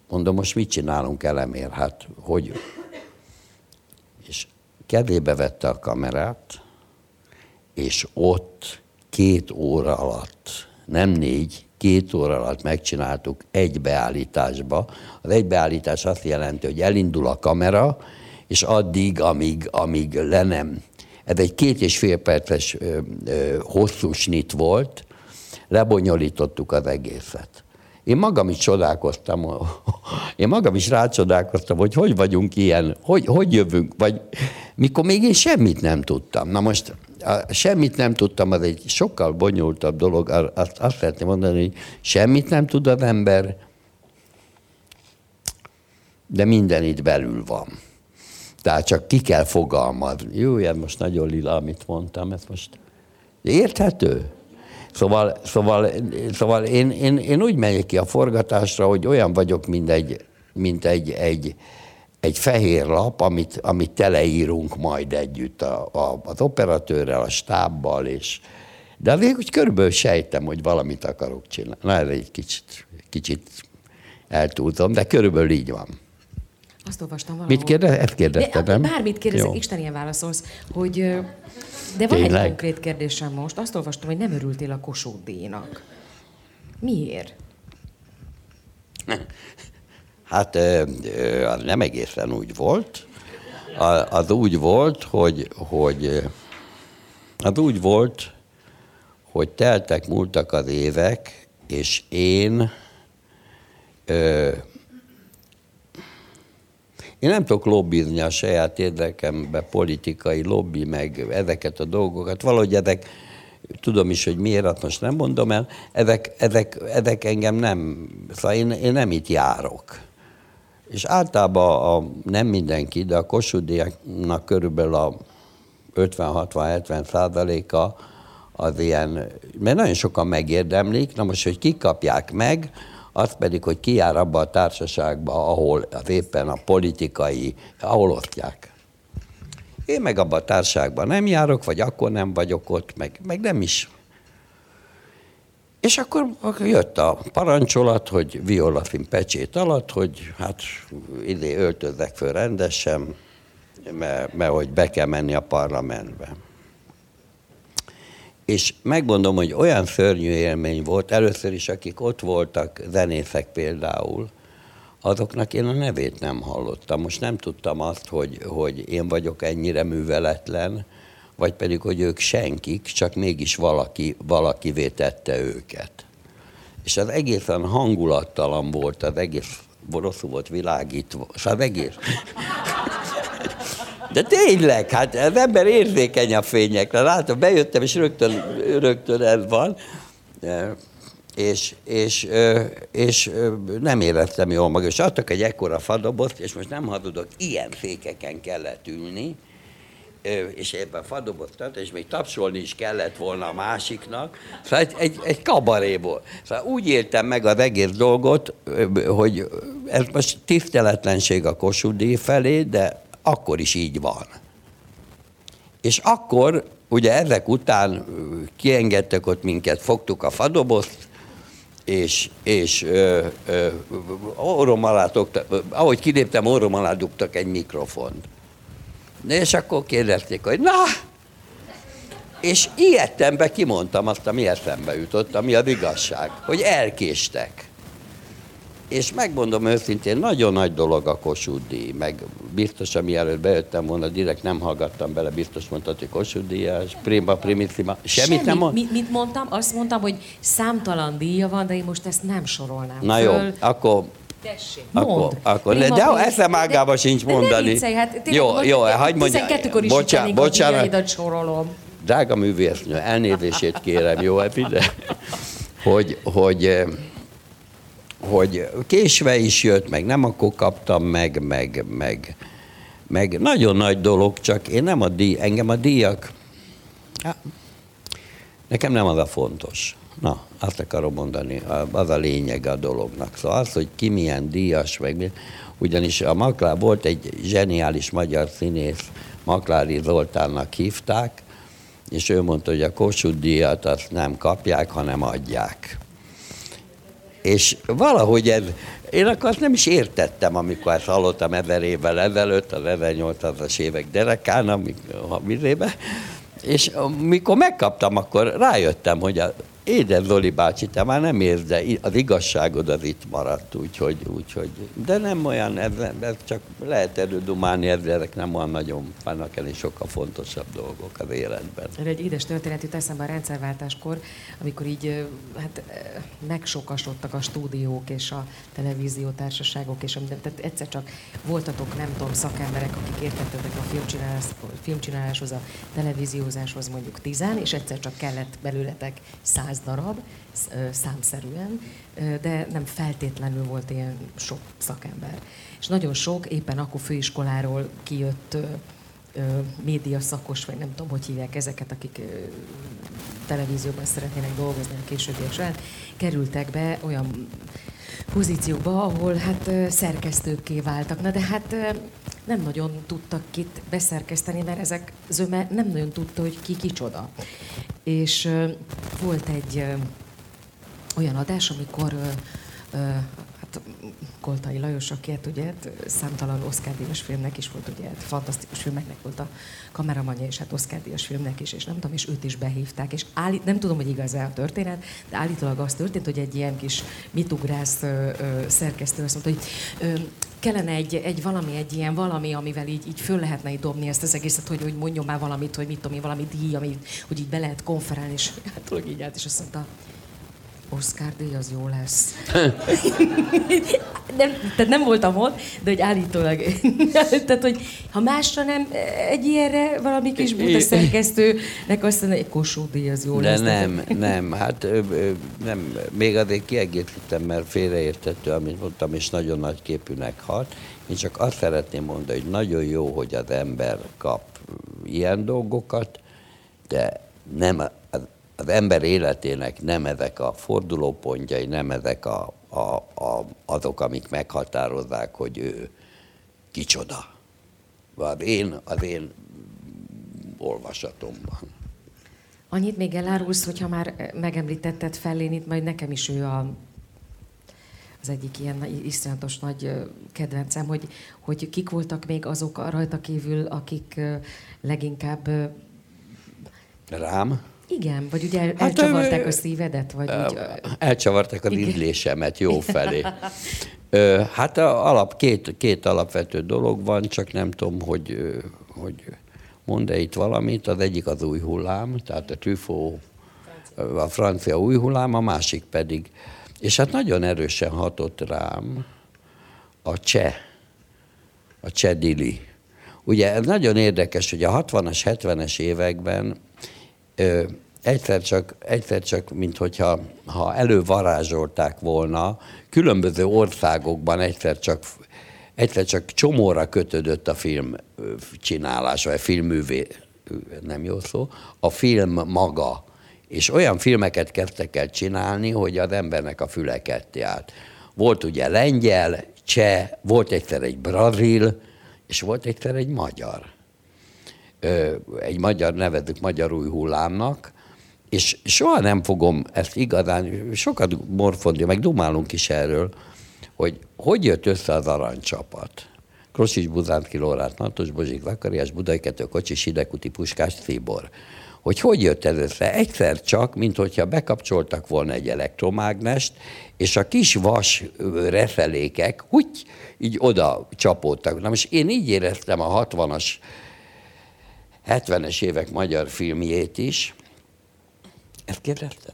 [SPEAKER 2] mondom, most mit csinálunk elemér? Hát, hogy... És kedébe vette a kamerát, és ott két óra alatt, nem négy, két óra alatt megcsináltuk egy beállításba. Az egy beállítás azt jelenti, hogy elindul a kamera, és addig, amíg, amíg le nem. Ez egy két és fél perces ö, ö, hosszú snit volt, lebonyolítottuk az egészet. Én magam is csodálkoztam, én magam is rácsodálkoztam, hogy hogy vagyunk ilyen, hogy, hogy jövünk, vagy mikor még én semmit nem tudtam. Na most a, semmit nem tudtam, az egy sokkal bonyolultabb dolog, azt, azt szeretném mondani, hogy semmit nem tud az ember, de minden itt belül van. Tehát csak ki kell fogalmazni. Jó, ilyen most nagyon lila, amit mondtam, ez most érthető? Szóval, szóval, szóval én, én, én úgy megyek ki a forgatásra, hogy olyan vagyok, mint egy, mint egy, egy, egy fehér lap, amit, amit teleírunk majd együtt a, a, az operatőrrel, a stábbal, és, de azért úgy körülbelül sejtem, hogy valamit akarok csinálni. Na, ez egy kicsit, kicsit eltúltam, de körülbelül így van.
[SPEAKER 1] Azt olvastam valahol.
[SPEAKER 2] Mit kérdez? Ezt kérdeztem, nem?
[SPEAKER 1] Bármit kérdezek, Isten ilyen válaszolsz, hogy... De van Tényleg? egy konkrét kérdésem most. Azt olvastam, hogy nem örültél a Kossuth díjnak. Miért?
[SPEAKER 2] Hát nem egészen úgy volt. Az úgy volt, hogy, hogy az úgy volt, hogy teltek, múltak az évek, és én én nem tudok lobbizni a saját érdekembe, politikai lobby, meg ezeket a dolgokat. Valahogy ezek, tudom is, hogy miért, azt most nem mondom el, ezek, ezek, ezek engem nem, szóval én, én nem itt járok. És általában a, nem mindenki, de a kosudiaknak körülbelül a 50-60-70 százaléka az ilyen, mert nagyon sokan megérdemlik, na most, hogy kikapják meg, az pedig, hogy ki jár abba a társaságba, ahol éppen a politikai, ahol osztják. Én meg abban a társaságban nem járok, vagy akkor nem vagyok ott, meg, meg nem is. És akkor jött a parancsolat, hogy violafin pecsét alatt, hogy hát ide öltözzek föl rendesen, mert, mert hogy be kell menni a parlamentbe. És megmondom, hogy olyan szörnyű élmény volt, először is, akik ott voltak, zenészek például, azoknak én a nevét nem hallottam. Most nem tudtam azt, hogy, hogy én vagyok ennyire műveletlen, vagy pedig, hogy ők senkik, csak mégis valaki, valakivé tette őket. És az egészen hangulattalan volt, az egész rosszul volt világítva, az egész de tényleg, hát az ember érzékeny a fényekre. Látom, bejöttem, és rögtön, rögtön ez van. És, és, és nem éreztem jól magam. És adtak egy ekkora fadobozt, és most nem hazudok, ilyen fékeken kellett ülni, és ebben fadoboztat, és még tapsolni is kellett volna a másiknak. Szóval egy, egy, egy kabaréból. Szóval úgy éltem meg az egész dolgot, hogy ez most tiszteletlenség a Kossuth felé, de akkor is így van. És akkor, ugye ezek után kiengedtek ott minket, fogtuk a fadobozt, és, és ö, ö, orrom alá tokta, ahogy kiléptem, orrom alá dugtak egy mikrofont. És akkor kérdezték, hogy na, és ilyettembe kimondtam azt, ami eszembe jutott, ami az igazság, hogy elkéstek. És megmondom őszintén, nagyon nagy dolog a Kossuth díj, meg biztos, mielőtt bejöttem volna, direkt nem hallgattam bele, biztos mondtad, hogy Kossuth díjas, prima, primissima, semmit
[SPEAKER 1] Semmi.
[SPEAKER 2] nem mond.
[SPEAKER 1] Mit, mit mondtam? Azt mondtam, hogy számtalan díja van, de én most ezt nem sorolnám
[SPEAKER 2] Na jó,
[SPEAKER 1] föl.
[SPEAKER 2] akkor
[SPEAKER 1] Tessék,
[SPEAKER 2] Akkor,
[SPEAKER 1] mondd.
[SPEAKER 2] akkor
[SPEAKER 1] Prima,
[SPEAKER 2] de
[SPEAKER 1] prima.
[SPEAKER 2] eszem ágába sincs
[SPEAKER 1] de
[SPEAKER 2] mondani.
[SPEAKER 1] viccelj, hát tényleg
[SPEAKER 2] jó, jó, hagyd mondja.
[SPEAKER 1] 12-kor is
[SPEAKER 2] bocsánat,
[SPEAKER 1] bocsánat, a sorolom.
[SPEAKER 2] drága művésznő, elnézését kérem, jó, epide, hogy, hogy, eh, hogy késve is jött, meg nem akkor kaptam meg, meg, meg, meg nagyon nagy dolog, csak én nem a díj, engem a díjak, nekem nem az a fontos. Na, azt akarom mondani, az a lényeg a dolognak. Szóval az, hogy ki milyen díjas, meg ugyanis a Maklár volt egy zseniális magyar színész, Maklári Zoltánnak hívták, és ő mondta, hogy a Kossuth díjat azt nem kapják, hanem adják. És valahogy ez, én akkor azt nem is értettem, amikor ezt hallottam ezer évvel ezelőtt, az 1800-as évek derekán, amikor, és mikor megkaptam, akkor rájöttem, hogy a Édes Zoli bácsi, te már nem érsz, de az igazságod az itt maradt, úgyhogy, úgyhogy de nem olyan, ez, ez csak lehet erődumálni, ez- ezek nem olyan nagyon, vannak elég sokkal fontosabb dolgok az életben.
[SPEAKER 1] Erre egy édes történet jut eszembe a rendszerváltáskor, amikor így hát, megsokasodtak a stúdiók és a televíziótársaságok, és minden, tehát egyszer csak voltatok, nem tudom, szakemberek, akik értettetek a filmcsinálás, filmcsináláshoz, a televíziózáshoz mondjuk tizen, és egyszer csak kellett belőletek száz darab, sz- ö, számszerűen, de nem feltétlenül volt ilyen sok szakember. És nagyon sok éppen akkor főiskoláról kijött média szakos, vagy nem tudom, hogy hívják ezeket, akik televízióban szeretnének dolgozni a későbbiek során, kerültek be olyan pozíciókba, ahol hát szerkesztőkké váltak. Na de hát nem nagyon tudtak kit beszerkeszteni, mert ezek zöme nem nagyon tudta, hogy ki kicsoda. És volt egy olyan adás, amikor hát Koltai Lajos, aki hát ugye hát, számtalan Oscar díjas filmnek is volt, ugye hát fantasztikus filmeknek volt a kameramanya, és hát Oscar díjas filmnek is, és nem tudom, és őt is behívták, és állít, nem tudom, hogy igaz-e a történet, de állítólag az történt, hogy egy ilyen kis mitugrász ö, ö, szerkesztő azt mondta, hogy ö, kellene egy, egy valami, egy ilyen valami, amivel így, így föl lehetne így dobni ezt az egészet, hogy, hogy mondjon már valamit, hogy mit tudom én, valami díj, ami, hogy így be lehet konferálni, és hát így állt, és azt mondta, Oscar díj az jó lesz. nem, tehát nem voltam ott, de hogy állítólag. tehát, hogy ha másra nem, egy ilyenre valami kis buta szerkesztőnek azt mondja, egy Kossuth díj az jó
[SPEAKER 2] De
[SPEAKER 1] lesz.
[SPEAKER 2] nem, nem, hát ö, ö, nem, még azért kiegészítem, mert félreértető, amit mondtam, és nagyon nagy képűnek hat. Én csak azt szeretném mondani, hogy nagyon jó, hogy az ember kap ilyen dolgokat, de nem az, ember életének nem ezek a fordulópontjai, nem ezek a, a, a, azok, amik meghatározzák, hogy ő kicsoda. Az én, az én olvasatomban.
[SPEAKER 1] Annyit még elárulsz, hogyha már megemlítetted Fellénit, majd nekem is ő a, az egyik ilyen iszonyatos nagy kedvencem, hogy, hogy kik voltak még azok rajta kívül, akik leginkább,
[SPEAKER 2] Rám?
[SPEAKER 1] Igen, vagy ugye el,
[SPEAKER 2] Hát,
[SPEAKER 1] elcsavarták
[SPEAKER 2] ö,
[SPEAKER 1] a szívedet, vagy úgy,
[SPEAKER 2] Elcsavarták az
[SPEAKER 1] Igen.
[SPEAKER 2] ízlésemet jó felé. Hát a alap, két, két alapvető dolog van, csak nem tudom, hogy, hogy mond-e itt valamit. Az egyik az új hullám, tehát a Truffaut, a francia új hullám, a másik pedig. És hát nagyon erősen hatott rám a cseh, a cseh dili. Ugye ez nagyon érdekes, hogy a 60-as, 70-es években egyszer csak, egyszer csak, mint hogyha ha elővarázsolták volna, különböző országokban egyszer csak, egyszer csak csomóra kötődött a film csinálása, vagy filmművé, nem jó szó, a film maga. És olyan filmeket kezdtek el csinálni, hogy az embernek a füle állt. Volt ugye lengyel, cseh, volt egyszer egy brazil, és volt egyszer egy magyar egy magyar, nevezzük magyar új hullámnak, és soha nem fogom ezt igazán, sokat morfondja, meg dumálunk is erről, hogy hogy jött össze az aranycsapat. Krosics, Buzánki, Lórát, Natos, Bozsik, Zakariás, Budai Kető, Kocsis, Hidekuti, Puskás, Szibor. hogy hogy jött ez össze. Egyszer csak, mint hogyha bekapcsoltak volna egy elektromágnest, és a kis vas ö, refelékek úgy így oda csapódtak. Na most én így éreztem a 60-as, 70-es évek magyar filmjét is. Ezt kérdezted?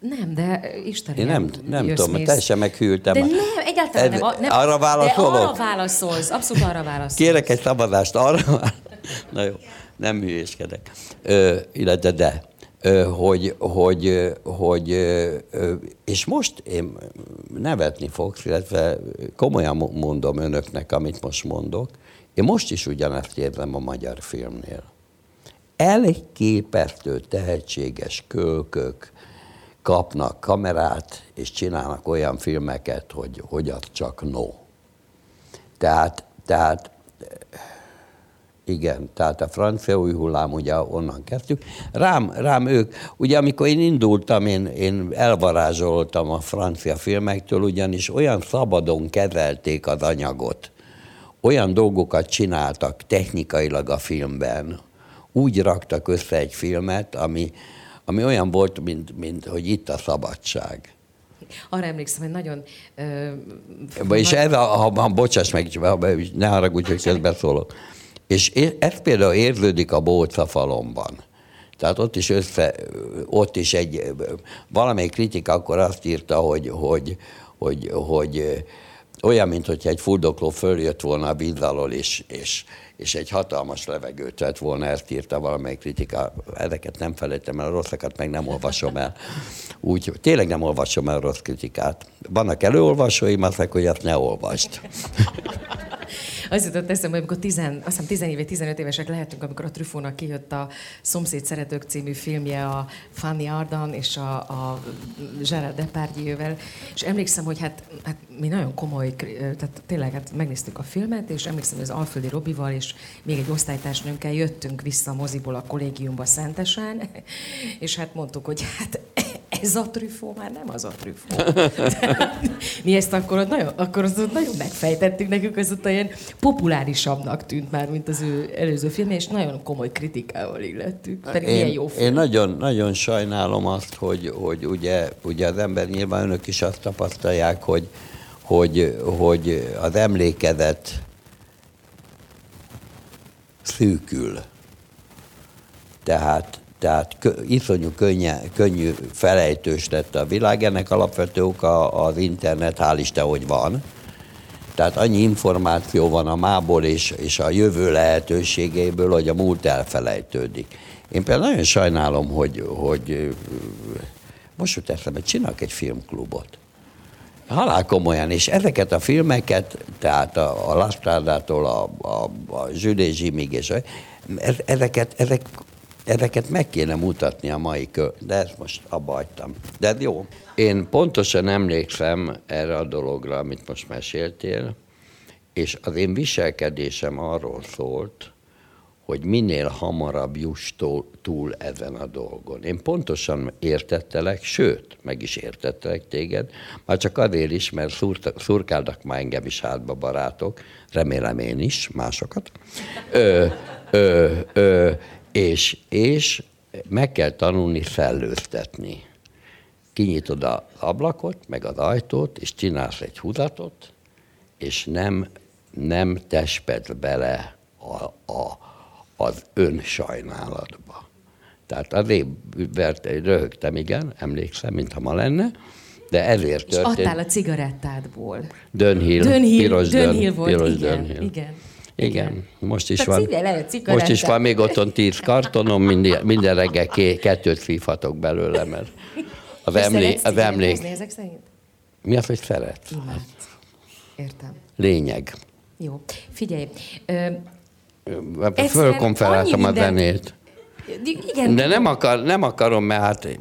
[SPEAKER 1] Nem, de Istenem.
[SPEAKER 2] Én nem, nem tudom,
[SPEAKER 1] mész.
[SPEAKER 2] teljesen meghűltem.
[SPEAKER 1] De nem, egyáltalán
[SPEAKER 2] Ez-
[SPEAKER 1] nem. Nem.
[SPEAKER 2] arra válaszolok?
[SPEAKER 1] De arra válaszolsz, abszolút arra válaszolsz.
[SPEAKER 2] Kérek egy szavazást arra, na jó, nem hülyéskedek, ö, illetve de, ö, hogy, hogy, hogy ö, és most én nevetni fogsz, illetve komolyan mo- mondom önöknek, amit most mondok, én most is ugyanezt érzem a magyar filmnél. Elképesztő tehetséges kölkök kapnak kamerát, és csinálnak olyan filmeket, hogy, hogy az csak no. Tehát, tehát igen, tehát a francia új hullám, ugye onnan kezdtük. Rám, rám ők, ugye amikor én indultam, én, én elvarázsoltam a francia filmektől, ugyanis olyan szabadon kezelték az anyagot, olyan dolgokat csináltak technikailag a filmben, úgy raktak össze egy filmet, ami, ami olyan volt, mint, mint hogy itt a szabadság.
[SPEAKER 1] Arra emlékszem, hogy nagyon... Ö,
[SPEAKER 2] És ez a, ha, ha bocsáss meg, ne haragudj, hogy közbeszólok. És ez például érződik a Bóca falomban. Tehát ott is össze, ott is egy, valamelyik kritika akkor azt írta, hogy, hogy, hogy, hogy olyan, mint hogyha egy fuldokló följött volna a víz alól, és, és, és egy hatalmas levegőt vett volna, ezt írta valamelyik kritika. Ezeket nem felejtem el, a rosszakat meg nem olvasom el. Úgy, tényleg nem olvasom el rossz kritikát. Vannak előolvasóim, azt mondják, hogy azt ne olvast.
[SPEAKER 1] Az jutott eszembe, hogy amikor 10, azt hiszem 10 éve, 15 évesek lehetünk, amikor a Trufónak kijött a Szomszéd Szeretők című filmje a Fanny Ardan és a, a Gerard Depardieu-vel, és emlékszem, hogy hát, hát mi nagyon komoly, tehát tényleg hát megnéztük a filmet, és emlékszem, hogy az Alföldi Robival és még egy osztálytársnőnkkel jöttünk vissza a moziból a kollégiumba Szentesen, és hát mondtuk, hogy hát ez a trüfó már nem az a trüfó. Mi ezt akkor, ott nagyon, akkor azt ott nagyon megfejtettük nekünk, ez ott olyan populárisabbnak tűnt már, mint az ő előző film, és nagyon komoly kritikával illettük. Pedig milyen jó
[SPEAKER 2] Én,
[SPEAKER 1] film.
[SPEAKER 2] én nagyon, nagyon sajnálom azt, hogy, hogy ugye, ugye az ember nyilván önök is azt tapasztalják, hogy, hogy, hogy az emlékezet szűkül. Tehát, tehát iszonyú könnye, könnyű felejtős lett a világ. Ennek alapvető oka az internet, hál' Isten, hogy van. Tehát annyi információ van a mából és, és a jövő lehetőségéből, hogy a múlt elfelejtődik. Én például nagyon sajnálom, hogy, hogy most jut eszembe, csinálok egy filmklubot. Halál komolyan, és ezeket a filmeket, tehát a, a Lastrádától a, a, a Zsimig, és ezeket, ezek, ezeket meg kéne mutatni a mai kö... De ezt most abba hagytam. De jó. Én pontosan emlékszem erre a dologra, amit most meséltél, és az én viselkedésem arról szólt, hogy minél hamarabb juss túl ezen a dolgon. Én pontosan értettelek, sőt, meg is értettelek téged, már csak azért is, mert szúrta, szurkáltak már engem is hátba barátok, remélem én is, másokat, ö, ö, ö, és, és meg kell tanulni szellőztetni. Kinyitod az ablakot, meg az ajtót, és csinálsz egy húzatot, és nem, nem tesped bele a, a, az önsajnálatba. Tehát azért vert, röhögtem, igen, emlékszem, mintha ma lenne, de ezért
[SPEAKER 1] És adtál
[SPEAKER 2] történt.
[SPEAKER 1] a cigarettádból.
[SPEAKER 2] Dönhill,
[SPEAKER 1] Dönhill,
[SPEAKER 2] piros
[SPEAKER 1] Dönhill
[SPEAKER 2] dön,
[SPEAKER 1] volt,
[SPEAKER 2] piros
[SPEAKER 1] igen,
[SPEAKER 2] Dönhill.
[SPEAKER 1] igen.
[SPEAKER 2] Igen, most is
[SPEAKER 1] Tehát
[SPEAKER 2] van. Most is van még otthon tíz kartonom, minden, minden reggel ké, kettőt szívhatok belőle, mert az,
[SPEAKER 1] És
[SPEAKER 2] emlé, az
[SPEAKER 1] cigarettázni
[SPEAKER 2] emlék...
[SPEAKER 1] ezek szerint?
[SPEAKER 2] Mi az, hogy szeret?
[SPEAKER 1] Imád. Értem.
[SPEAKER 2] Lényeg.
[SPEAKER 1] Jó. Figyelj,
[SPEAKER 2] Fölkonferáltam a zenét.
[SPEAKER 1] igen,
[SPEAKER 2] De nem, akar, nem akarom, mert hát,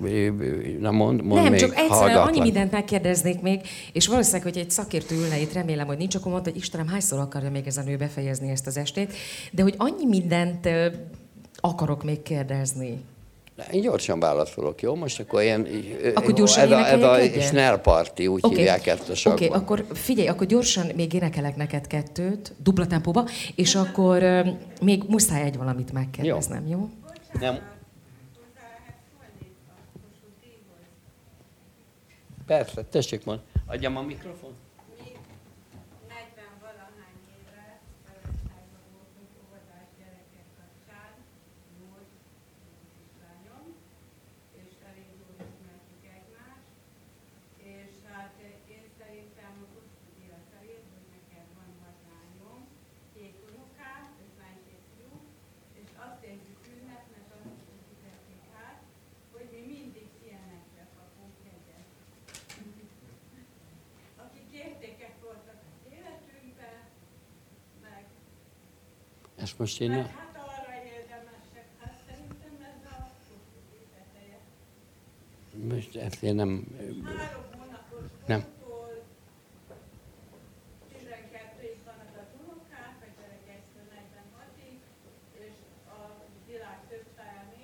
[SPEAKER 2] na mond, mond
[SPEAKER 1] nem,
[SPEAKER 2] még
[SPEAKER 1] csak egyszerűen
[SPEAKER 2] hallgatlak.
[SPEAKER 1] annyi mindent megkérdeznék még, és valószínűleg, hogy egy szakértő ülne itt, remélem, hogy nincs, akkor mondta, hogy Istenem, hányszor akarja még ez a nő befejezni ezt az estét, de hogy annyi mindent ö, akarok még kérdezni.
[SPEAKER 2] Én gyorsan válaszolok, jó? Most akkor ilyen...
[SPEAKER 1] Akkor gyorsan
[SPEAKER 2] ez a, ez a
[SPEAKER 1] egyet?
[SPEAKER 2] Snell Party, úgy
[SPEAKER 1] okay.
[SPEAKER 2] hívják ezt a.
[SPEAKER 1] Oké,
[SPEAKER 2] okay,
[SPEAKER 1] akkor figyelj, akkor gyorsan még énekelek neked kettőt, dupla tempóba, és akkor még muszáj egy valamit megkérdeznem, jó? jó?
[SPEAKER 2] Nem. Persze, tessék mondani. Adjam a mikrofon.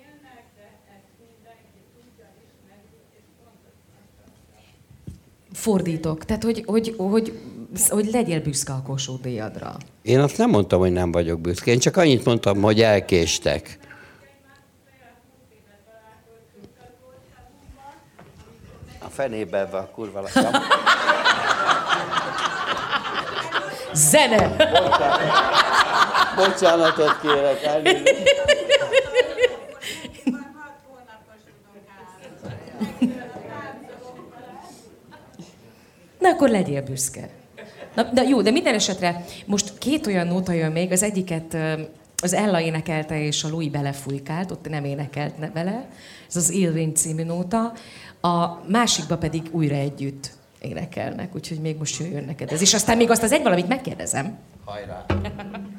[SPEAKER 5] Élnek, de ezt mindenki tudja, ismeri, és pontosan azt
[SPEAKER 1] Fordítok, tehát hogy, hogy, hogy, hogy legyél büszke a Kossuth díjadra.
[SPEAKER 2] Én azt nem mondtam, hogy nem vagyok büszke. Én csak annyit mondtam, hogy elkéstek. A fenébe ebbe a kurva lakam.
[SPEAKER 1] Zene!
[SPEAKER 2] Bocsánatot kérek, elnézést.
[SPEAKER 5] Van.
[SPEAKER 1] Na akkor legyél büszke. Na, de jó, de minden esetre most két olyan nóta jön még, az egyiket az Ella énekelte és a Louis belefújkált, ott nem énekelt ne- vele, ez az Élvény című nóta, a másikba pedig újra együtt énekelnek, úgyhogy még most jöjjön neked ez. És aztán még azt az egy valamit megkérdezem.
[SPEAKER 2] Hajrá.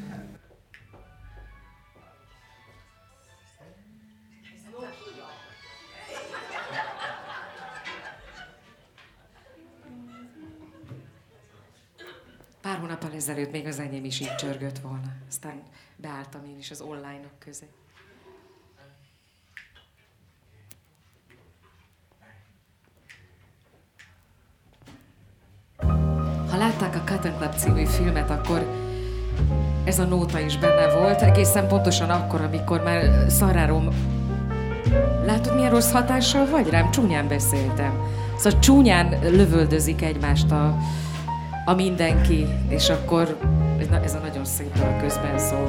[SPEAKER 1] Pár hónappal ezelőtt még az enyém is így csörgött volna. Aztán beálltam én is az online-ok közé. Ha látták a and Club című filmet, akkor ez a nóta is benne volt, egészen pontosan akkor, amikor már szarárom... Látod, milyen rossz hatással vagy rám? Csúnyán beszéltem. Szóval csúnyán lövöldözik egymást a, a mindenki, és akkor ez, a nagyon szép dal közben szól.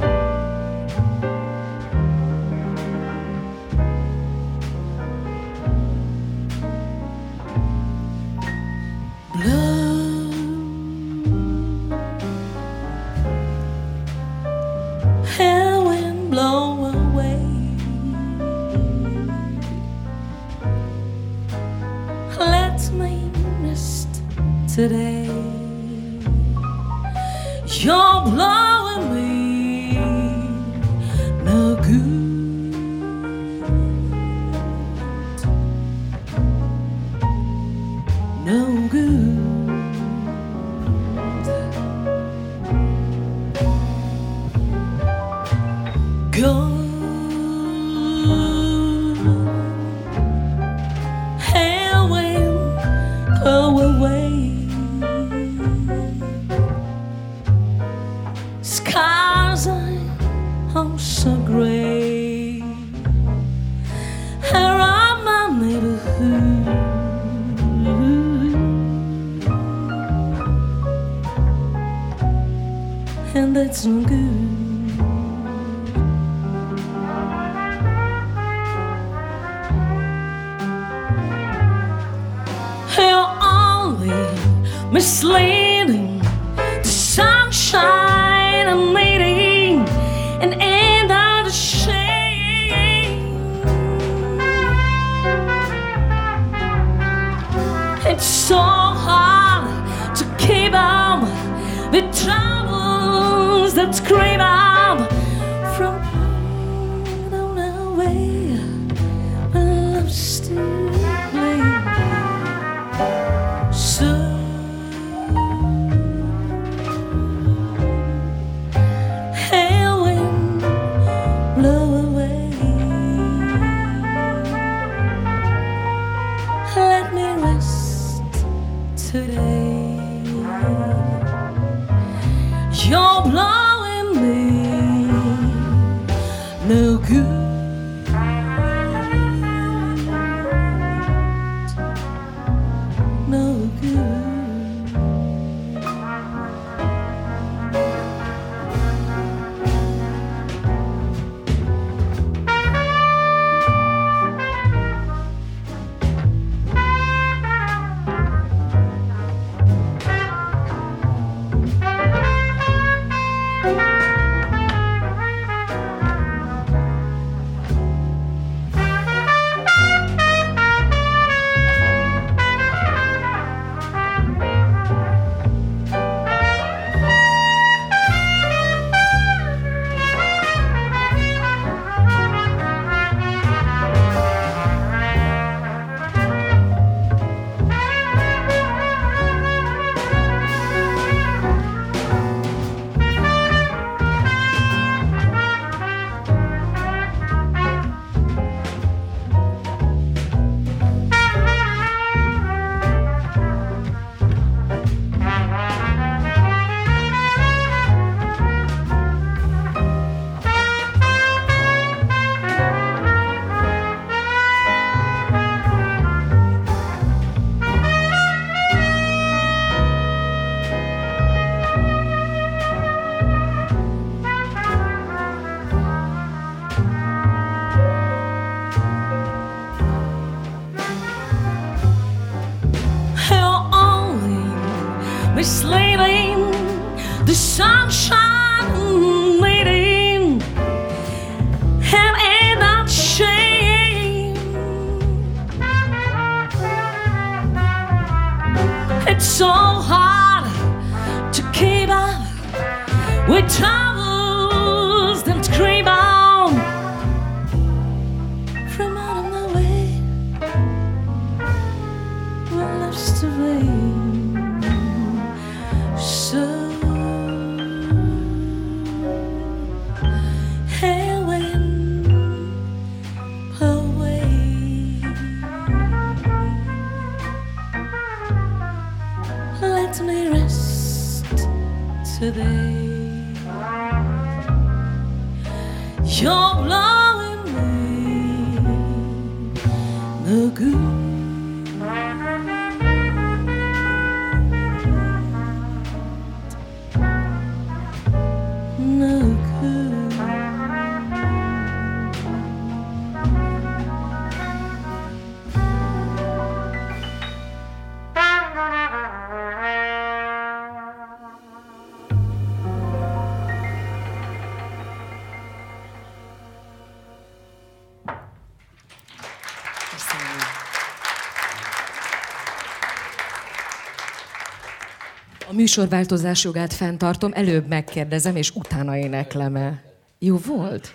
[SPEAKER 1] Műsorváltozás jogát fenntartom, előbb megkérdezem, és utána éneklem-e. Jó volt?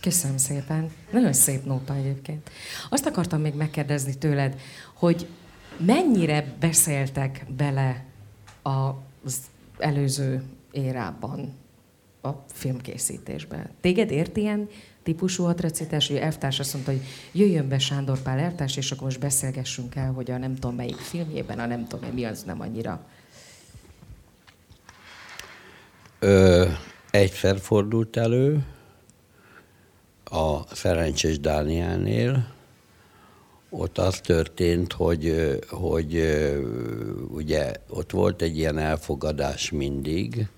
[SPEAKER 1] Köszönöm szépen. Nagyon szép nóta egyébként. Azt akartam még megkérdezni tőled, hogy mennyire beszéltek bele az előző érában a filmkészítésbe. Téged ért ilyen típusú atrocitás, hogy elvtárs azt mondta, hogy jöjjön be Sándor Pál eltárs, és akkor most beszélgessünk el, hogy a nem tudom melyik filmjében, a nem tudom mi az nem annyira.
[SPEAKER 2] Ö, egyszer fordult elő a Szerencsés Dánielnél, ott az történt, hogy, hogy ugye ott volt egy ilyen elfogadás mindig,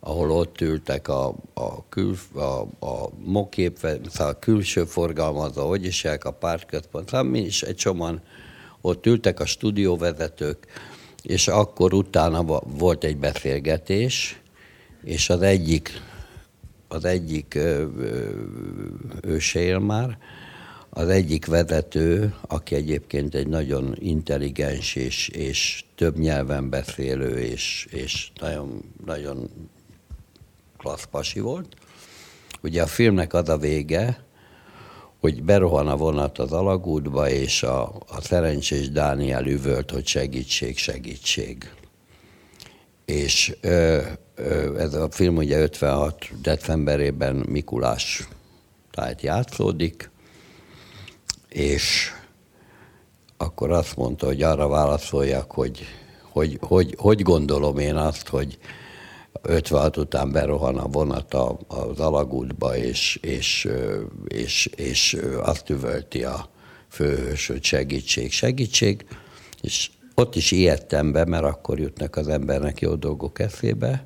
[SPEAKER 2] ahol ott ültek a, a, kül, a, a mokép, szóval a külső forgalmazó, hogy is a pártközpont, szóval mi egy csomóan ott ültek a stúdióvezetők, és akkor utána volt egy beszélgetés, és az egyik, az egyik ősél már, az egyik vezető, aki egyébként egy nagyon intelligens és, és több nyelven beszélő, és, és nagyon, nagyon klassz pasi volt. Ugye a filmnek az a vége, hogy berohan a vonat az alagútba, és a, a szerencsés Dániel üvölt, hogy segítség, segítség. És ez a film ugye 56. decemberében Mikulás tájt játszódik, és akkor azt mondta, hogy arra válaszoljak, hogy hogy, hogy, hogy gondolom én azt, hogy 56 után berohan a vonat az alagútba, és, és, és, és azt üvölti a főhős, hogy segítség, segítség, és ott is ijedtem be, mert akkor jutnak az embernek jó dolgok eszébe,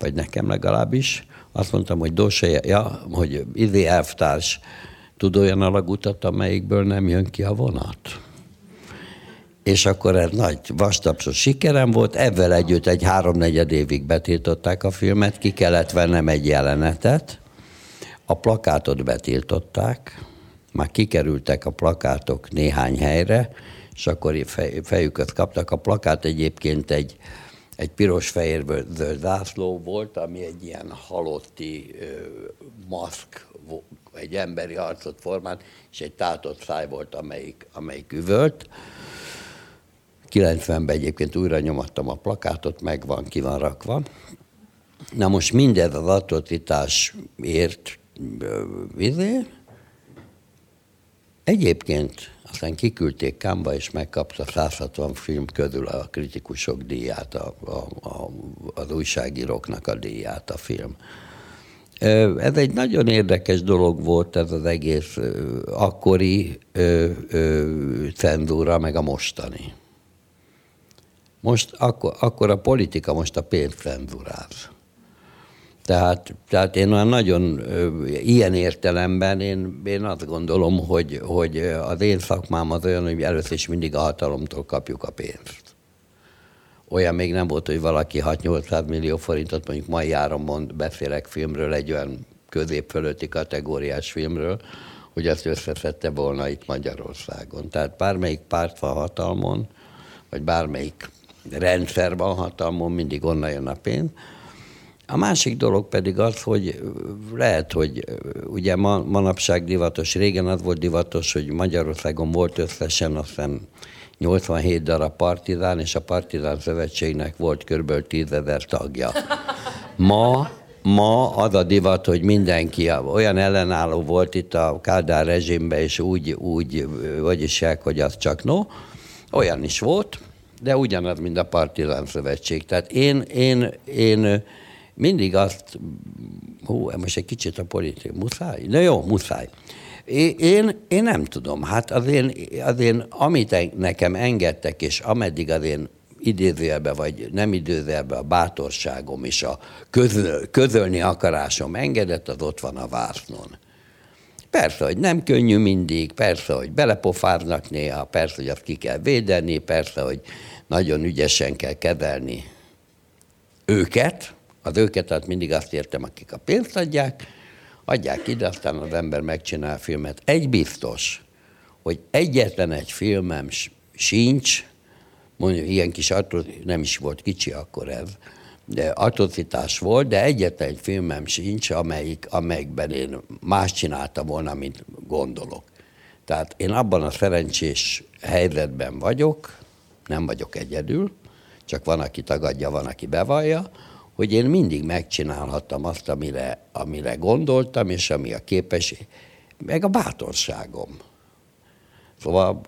[SPEAKER 2] vagy nekem legalábbis. Azt mondtam, hogy Dóse, ja, hogy izé elvtárs, tud olyan alagutat, amelyikből nem jön ki a vonat? És akkor ez nagy vastapsos sikerem volt, ezzel együtt egy háromnegyed évig betiltották a filmet, ki kellett vennem egy jelenetet, a plakátot betiltották, már kikerültek a plakátok néhány helyre, és akkor fejüket kaptak. A plakát egyébként egy, egy piros-fehér zöld zászló volt, ami egy ilyen halotti maszk, egy emberi arcot formált, és egy tátott száj volt, amelyik, amelyik üvölt. 90-ben egyébként újra nyomattam a plakátot, megvan, ki van rakva. Na most mindez az atrocitásért ö, izé, egyébként aztán kiküldték Kámba, és megkapta 160 film közül a kritikusok díját, a, a, a, az újságíróknak a díját a film. Ez egy nagyon érdekes dolog volt ez az egész akkori ö, cenzúra, meg a mostani. Most akkor, akkor a politika most a pénzt cenzúráz. Tehát, tehát én olyan nagyon ilyen értelemben én, én azt gondolom, hogy, hogy az én szakmám az olyan, hogy először is mindig a hatalomtól kapjuk a pénzt. olyan még nem volt, hogy valaki 6-800 millió forintot mondjuk mai áron mond, beszélek filmről, egy olyan közép fölötti kategóriás filmről, hogy azt összeszedte volna itt Magyarországon. Tehát bármelyik párt van hatalmon, vagy bármelyik rendszer van hatalmon, mindig onnan jön a pénz. A másik dolog pedig az, hogy lehet, hogy ugye ma, manapság divatos, régen az volt divatos, hogy Magyarországon volt összesen azt hiszem 87 darab partizán, és a Partizán Szövetségnek volt kb. 10 ezer tagja. Ma, ma az a divat, hogy mindenki olyan ellenálló volt itt a Kádár rezsimben, és úgy, úgy vagyis hogy az csak no, olyan is volt, de ugyanaz, mint a Partizán Szövetség. Tehát én, én, én mindig azt, hú, most egy kicsit a politika, muszáj? Na jó, muszáj. Én, én nem tudom, hát az én, az én, amit nekem engedtek, és ameddig az én idézőjelbe, vagy nem idézőjelbe a bátorságom és a közöl, közölni akarásom engedett, az ott van a vásznon. Persze, hogy nem könnyű mindig, persze, hogy belepofáznak néha, persze, hogy azt ki kell védeni, persze, hogy nagyon ügyesen kell kezelni őket, az őket, tehát mindig azt értem, akik a pénzt adják, adják ide, aztán az ember megcsinál a filmet. Egy biztos, hogy egyetlen egy filmem sincs, mondjuk ilyen kis atrocitás, nem is volt kicsi akkor ez, de atrocitás volt, de egyetlen egy filmem sincs, amelyik, amelyikben én más csináltam volna, mint gondolok. Tehát én abban a szerencsés helyzetben vagyok, nem vagyok egyedül, csak van, aki tagadja, van, aki bevallja, hogy én mindig megcsinálhattam azt, amire, amire gondoltam, és ami a képesség, meg a bátorságom. Szóval,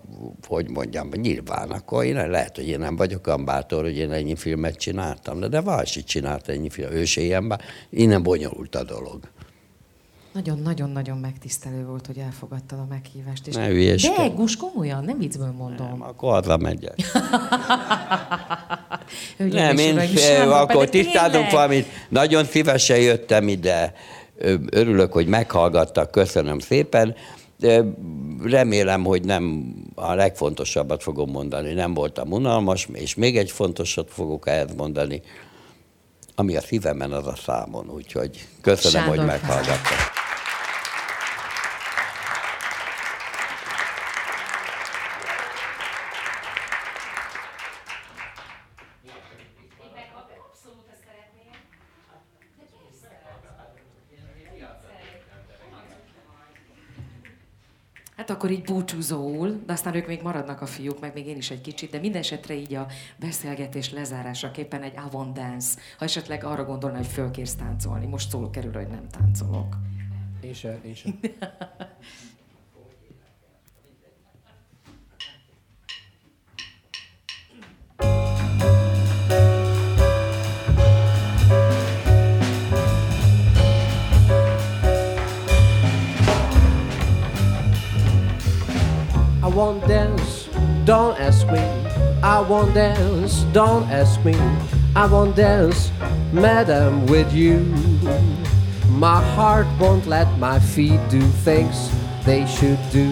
[SPEAKER 2] hogy mondjam, nyilván, akkor én lehet, hogy én nem vagyok olyan bátor, hogy én ennyi filmet csináltam, de, de Valsi csinált ennyi filmet, ő se ilyen innen bonyolult a dolog.
[SPEAKER 1] Nagyon-nagyon-nagyon megtisztelő volt, hogy elfogadtad a meghívást. És
[SPEAKER 2] ne
[SPEAKER 1] De, Gus, komolyan, nem viccből mondom. Nem,
[SPEAKER 2] akkor haza megyek. nem, én akkor tisztázunk valamit. Nagyon szívesen jöttem ide. Örülök, hogy meghallgattak. Köszönöm szépen. Remélem, hogy nem a legfontosabbat fogom mondani. Nem voltam unalmas, és még egy fontosat fogok ehhez mondani, ami a szívemen, az a számon. Úgyhogy köszönöm, Sándor hogy meghallgattak.
[SPEAKER 1] Hát akkor így búcsúzóul, de aztán ők még maradnak a fiúk, meg még én is egy kicsit, de minden esetre így a beszélgetés lezárásaképpen egy avant dance, ha esetleg arra gondolna, hogy fölkérsz táncolni. Most szól kerül, hogy nem táncolok.
[SPEAKER 4] Én sem, én sem. won't dance, don't ask me. I won't dance, don't ask me. I won't dance, madam, with you. My heart won't let my feet do things they should do.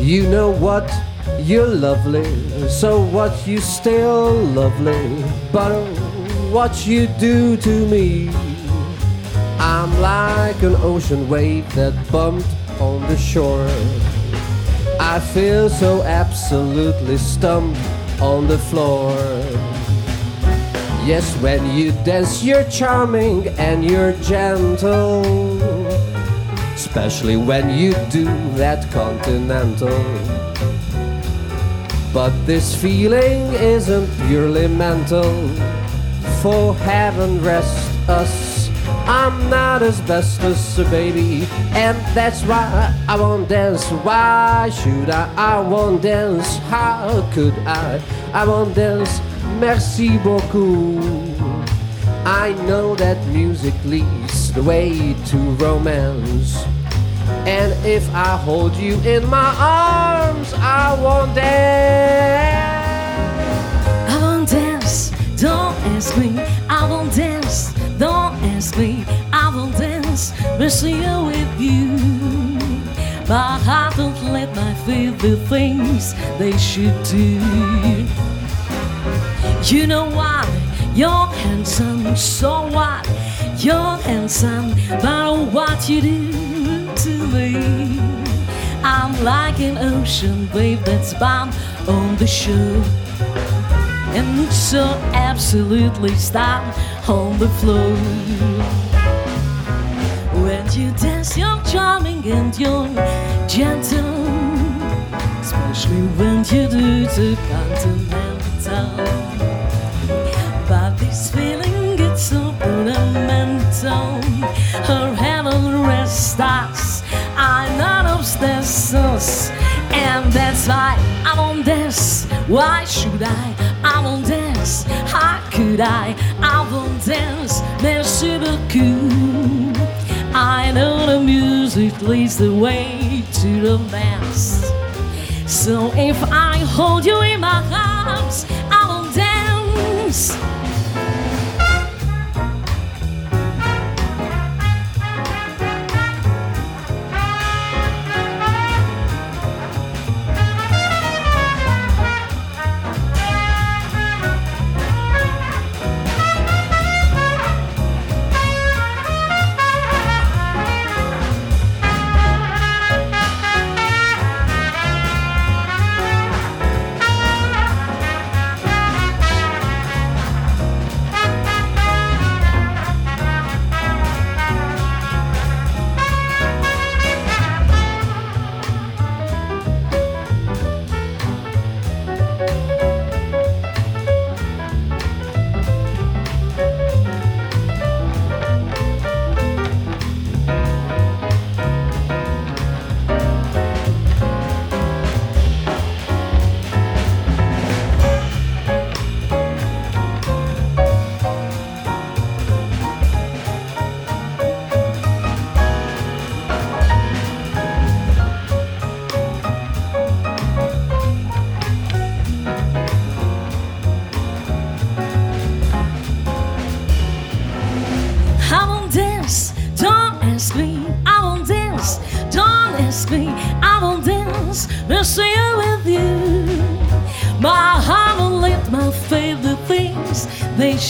[SPEAKER 4] You know what? You're lovely, so what? You still lovely, but what you do to me? I'm like an ocean wave that bumped on the shore. I feel so absolutely stumped on the floor. Yes, when you dance, you're charming and you're gentle. Especially when you do that continental. But this feeling isn't purely mental. For heaven rest us I'm not as best as a baby, and that's why I won't dance. Why should I? I won't dance. How could I? I won't dance. Merci beaucoup. I know that music leads the way to romance. And if I hold you in my arms, I won't dance.
[SPEAKER 3] I won't dance. Don't ask me. I won't dance. Don't ask me, I will dance, missing with you. My heart won't let my
[SPEAKER 1] favorite things they should do. You know why? You're handsome, so what? You're handsome, but what you do to me? I'm like an ocean wave that's bound on the shore. And so absolutely stop on the floor. When you dance, you're charming and you're gentle. Especially when you do the continental. But this feeling gets so fundamental. Her heaven rests us. I'm not obsessed. And that's why I won't dance. Why should I? I won't dance. How could I? I won't dance. Merci beaucoup. I know the music leads the way to the dance. So if I hold you in my arms, I will dance.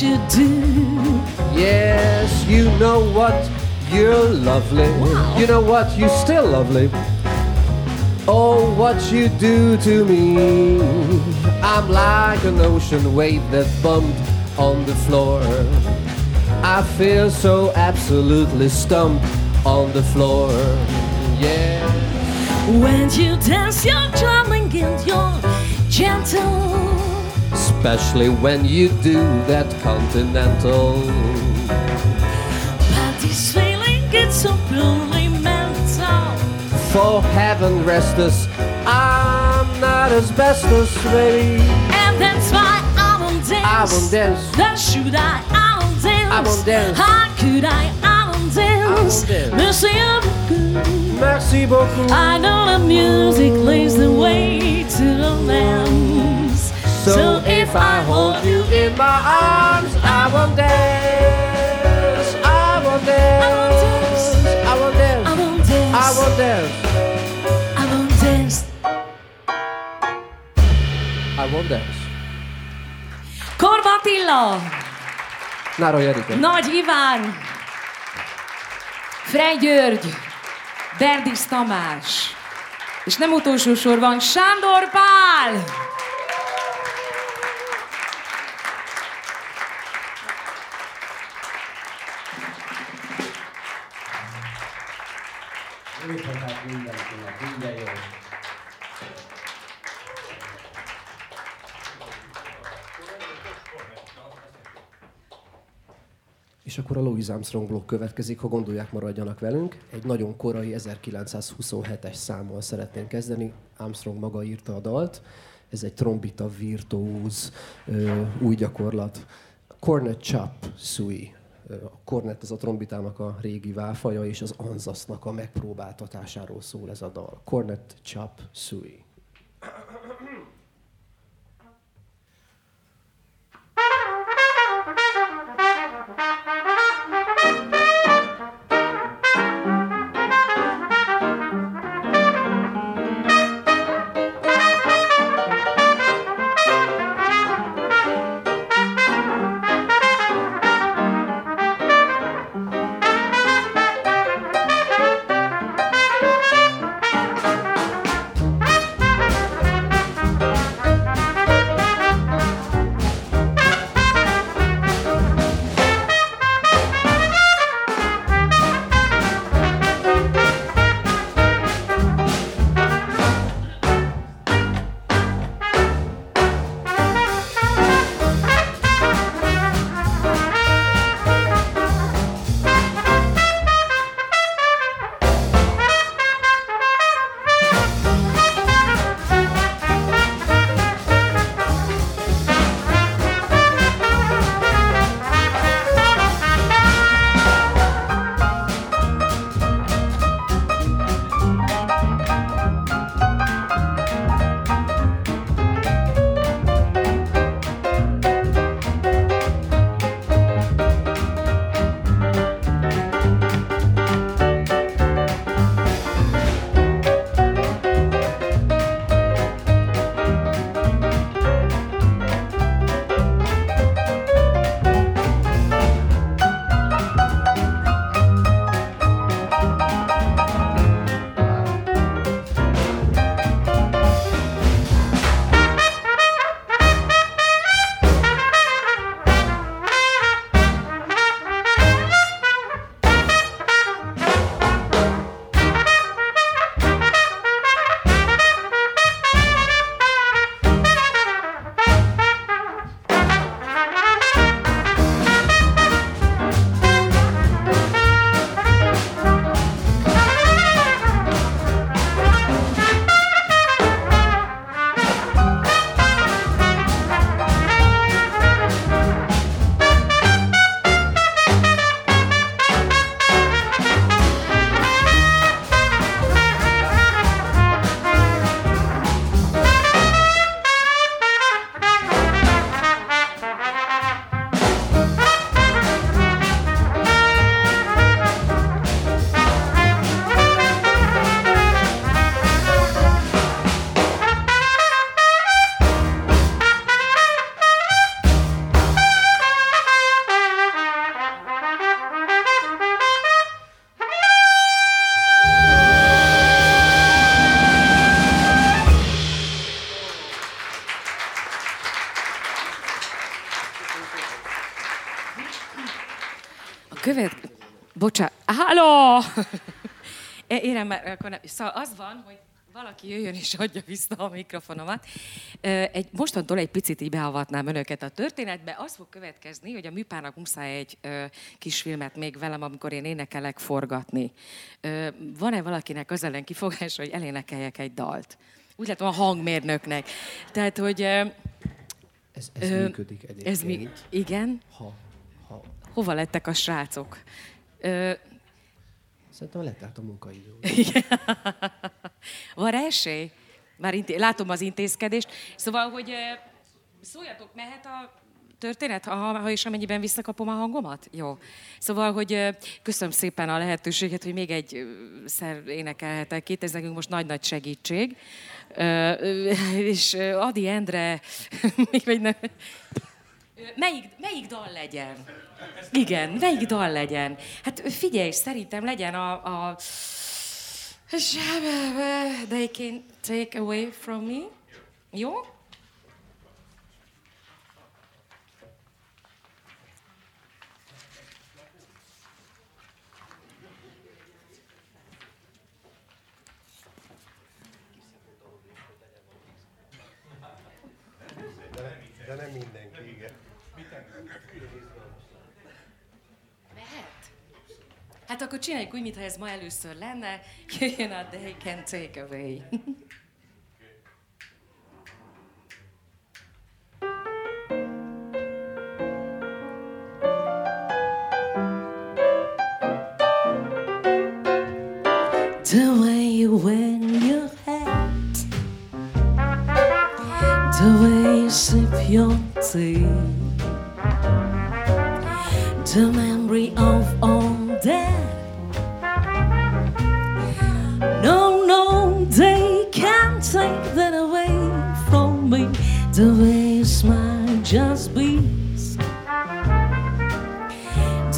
[SPEAKER 1] Should do.
[SPEAKER 4] Yes, you know what? You're lovely. You know what? You're still lovely. Oh, what you do to me. I'm like an ocean wave that bumped on the floor. I feel so absolutely stumped on the floor. Yeah.
[SPEAKER 1] When you dance, you're charming and you're gentle.
[SPEAKER 4] Especially when you do that continental.
[SPEAKER 1] But this feeling gets so purely mental.
[SPEAKER 4] For heaven rest us, I'm not asbestos, baby.
[SPEAKER 1] And that's why I won't dance.
[SPEAKER 4] I won't dance.
[SPEAKER 1] Then should I? I won't dance.
[SPEAKER 4] I won't dance.
[SPEAKER 1] How could I? I won't dance.
[SPEAKER 4] dance.
[SPEAKER 1] Merci beaucoup.
[SPEAKER 4] Merci beaucoup.
[SPEAKER 1] I know the music leads the way to the lands.
[SPEAKER 4] So, if I hold you in my arms, I won't dance. I won't dance. I won't dance.
[SPEAKER 1] I won't dance.
[SPEAKER 4] I won't dance.
[SPEAKER 1] I won't dance.
[SPEAKER 4] I won't dance.
[SPEAKER 1] Korba Attila,
[SPEAKER 4] Náro Jerika.
[SPEAKER 6] Nagy Iván, Frey György, Berdis Tamás, és nem utolsó sorban Sándor Pál!
[SPEAKER 4] A Louis Armstrong blokk következik, ha gondolják, maradjanak velünk. Egy nagyon korai 1927-es számmal szeretném kezdeni. Armstrong maga írta a dalt. Ez egy trombita virtuóz új gyakorlat. Cornet Chop Sui. A cornet az a trombitának a régi válfaja, és az anzasznak a megpróbáltatásáról szól ez a dal. Cornet Chop Sui.
[SPEAKER 1] Érem már, akkor nem. Szóval az van, hogy valaki jöjjön és adja vissza a mikrofonomat. Egy, mostantól egy picit így beavatnám önöket a történetbe. Az fog következni, hogy a műpának muszáj egy ö, kis filmet még velem, amikor én énekelek, forgatni. Van-e valakinek az ellen kifogása, hogy elénekeljek egy dalt? Úgy látom a hangmérnöknek. Tehát, hogy... Ö,
[SPEAKER 4] Ez, ez
[SPEAKER 1] Ö,
[SPEAKER 4] működik egyébként.
[SPEAKER 1] ez mi? Igen?
[SPEAKER 4] Ha, ha.
[SPEAKER 1] Hova lettek a srácok? Ö,
[SPEAKER 4] Szerintem letelt a munkaidő.
[SPEAKER 1] Van rá esély? Már inté- látom az intézkedést. Szóval, hogy szóljatok, mehet a történet, ha, ha és amennyiben visszakapom a hangomat? Jó. Szóval, hogy köszönöm szépen a lehetőséget, hogy még egy szer énekelhetek itt, ez nekünk most nagy-nagy segítség. És Adi Endre, még nem, Melyik, melyik dal legyen? Igen, melyik dal legyen? Hát figyelj, szerintem legyen a... a They can take away from me. Jó?
[SPEAKER 4] De nem mindenki,
[SPEAKER 1] Hát akkor csináljuk úgy, mintha ez ma először lenne. Jöjjön a They can take away.
[SPEAKER 3] The way you wear your hat, the way you sip your tea, the memory of all that. The way you smile just beats,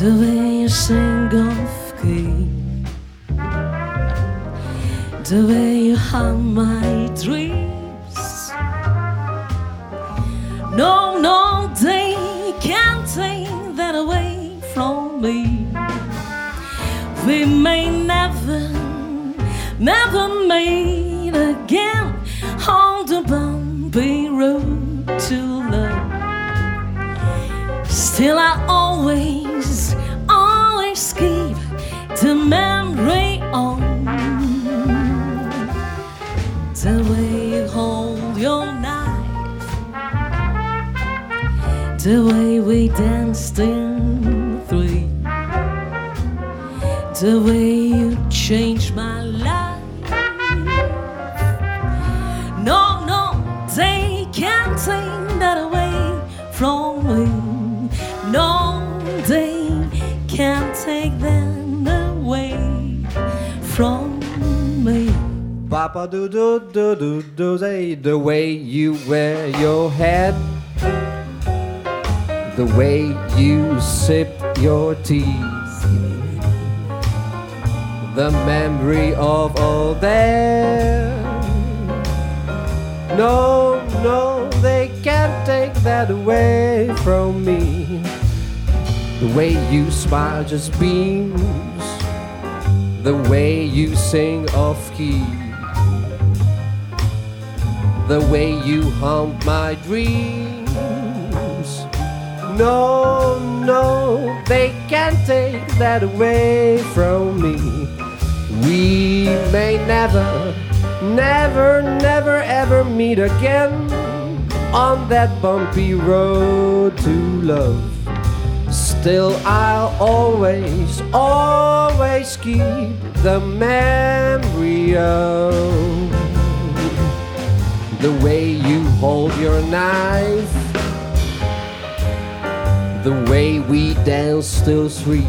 [SPEAKER 3] the way you sing off key. The way you haunt my dreams. No, no, they can't take that away from me. We may never, never meet Still, I always, always keep the memory on. The way you hold your knife, the way we danced in three, the way you changed my
[SPEAKER 4] Papa do do do do do say the way you wear your hat, the way you sip your tea, the memory of all that. No, no, they can't take that away from me. The way you smile just beams the way you sing off key, the way you haunt my dreams. No, no, they can't take that away from me. We may never, never, never ever meet again on that bumpy road to love. Still, I'll always, always keep the memory of the way you hold your knife, the way we dance till three,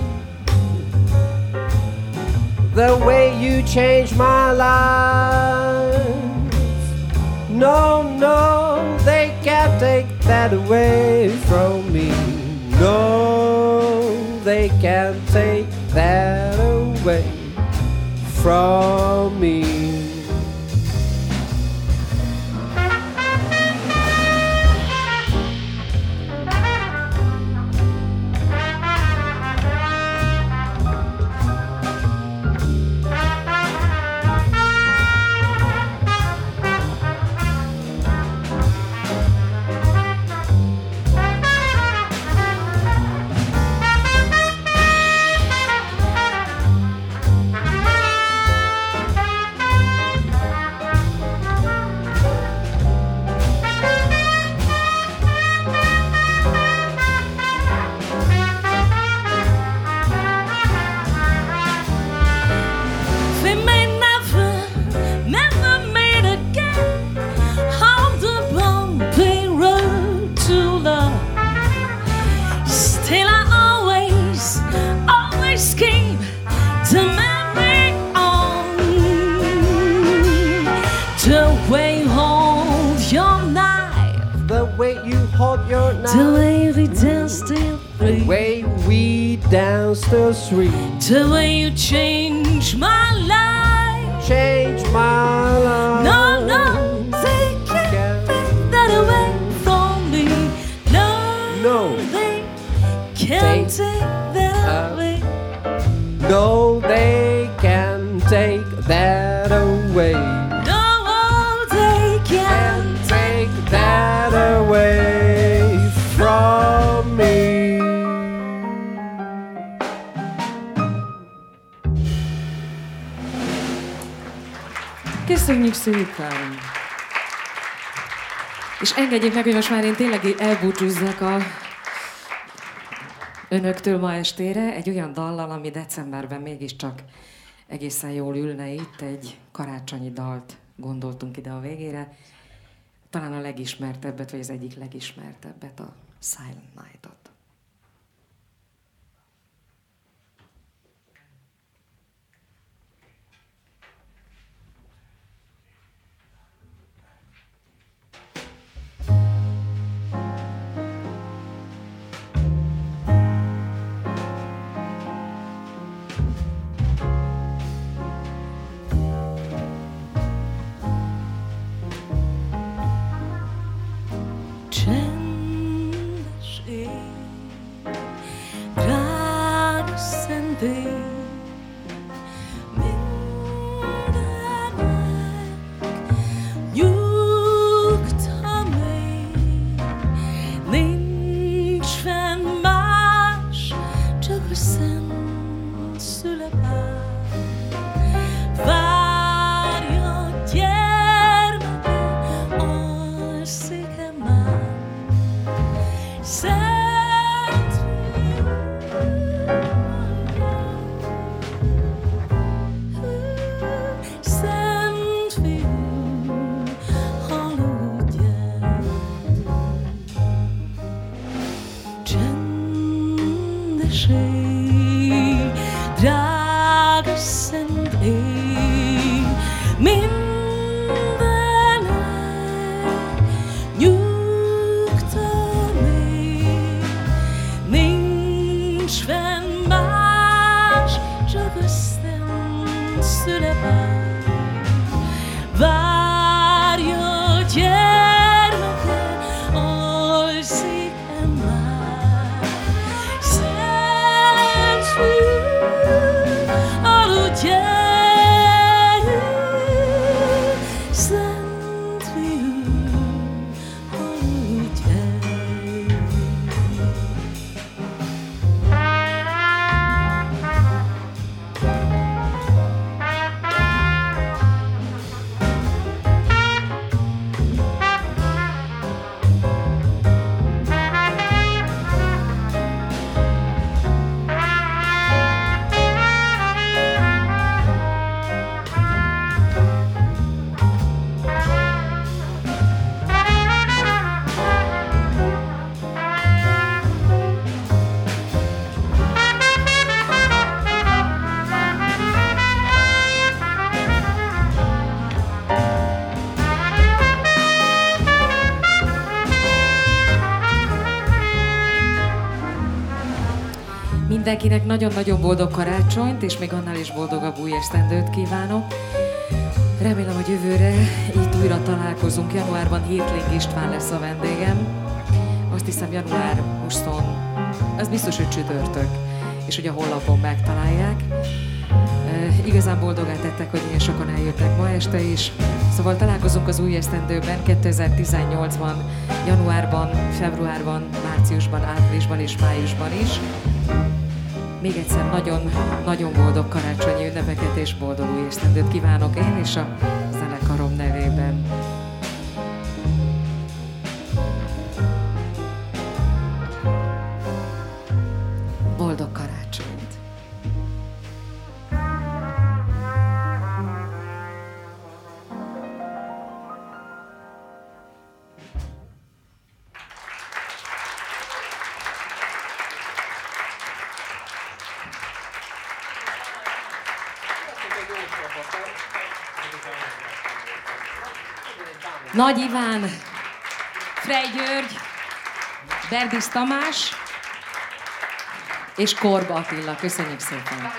[SPEAKER 4] the way you change my life. No, no, they can't take that away from me. No, they can't take that away from me.
[SPEAKER 3] The way we danced in
[SPEAKER 4] The way we danced the street
[SPEAKER 3] The way you changed my life.
[SPEAKER 4] changed my life.
[SPEAKER 3] No,
[SPEAKER 1] szépen! És engedjék meg, hogy most már én tényleg elbúcsúzzak a önöktől ma estére egy olyan dallal, ami decemberben mégiscsak egészen jól ülne itt, egy karácsonyi dalt gondoltunk ide a végére. Talán a legismertebbet, vagy az egyik legismertebbet, a Silent Night-ot. Mindenkinek nagyon-nagyon boldog karácsonyt, és még annál is boldogabb új esztendőt kívánok. Remélem, hogy jövőre itt újra találkozunk. Januárban Hétling István lesz a vendégem. Azt hiszem január 20, az biztos, hogy csütörtök, és hogy a honlapon megtalálják. E, igazán boldogát tettek, hogy ilyen sokan eljöttek ma este is. Szóval találkozunk az új esztendőben 2018-ban, januárban, februárban, márciusban, áprilisban és májusban is. Még egyszer nagyon, nagyon boldog karácsonyi ünnepeket és boldog új esztendőt kívánok én és a Nagy Iván, Frey György, Berdis Tamás és Korba Attila. Köszönjük szépen!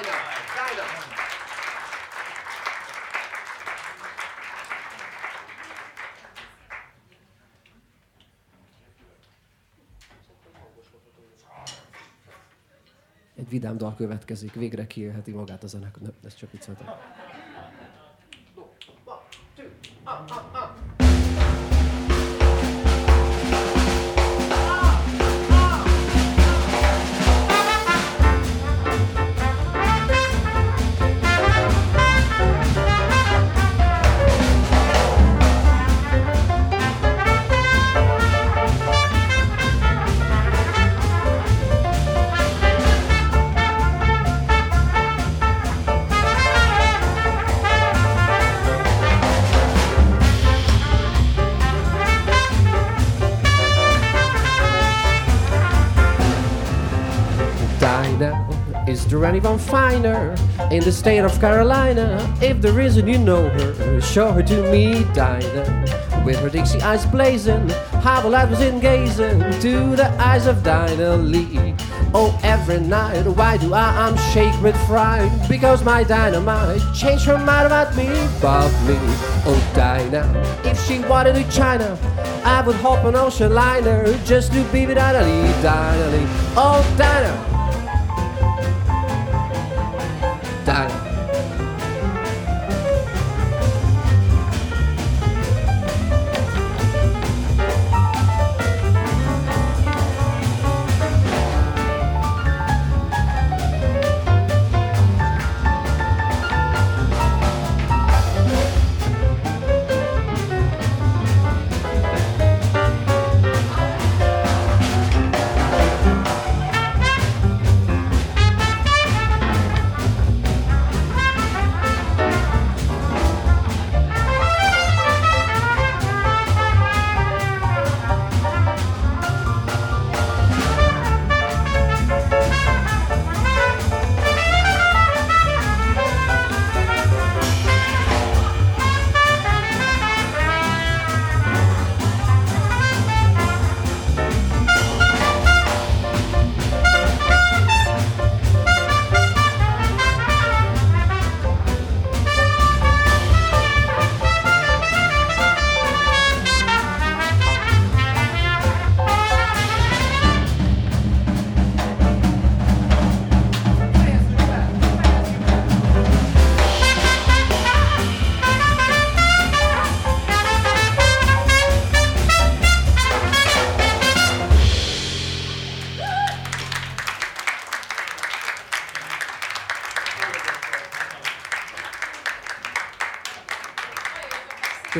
[SPEAKER 4] Egy vidám dal következik, végre kiélheti magát a zenekar. Ez csak vicceltem. Dinah, anyone finer in the state of Carolina? If there isn't, you know her. Show her to me, Dinah. With her Dixie eyes blazing, how the was in gazing to the eyes of Dinah Lee. Oh, every night, why do I? I'm shake with fright because my dynamite changed her mind about me, about me. Oh, Dinah, if she wanted to China, I would hop an ocean liner just to be with Dinah Lee, Dinah Lee. Oh. Dinah.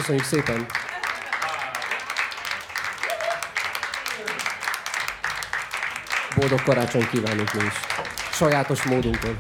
[SPEAKER 4] Köszönjük szépen! Boldog karácsony kívánunk mi is. Sajátos módunkon.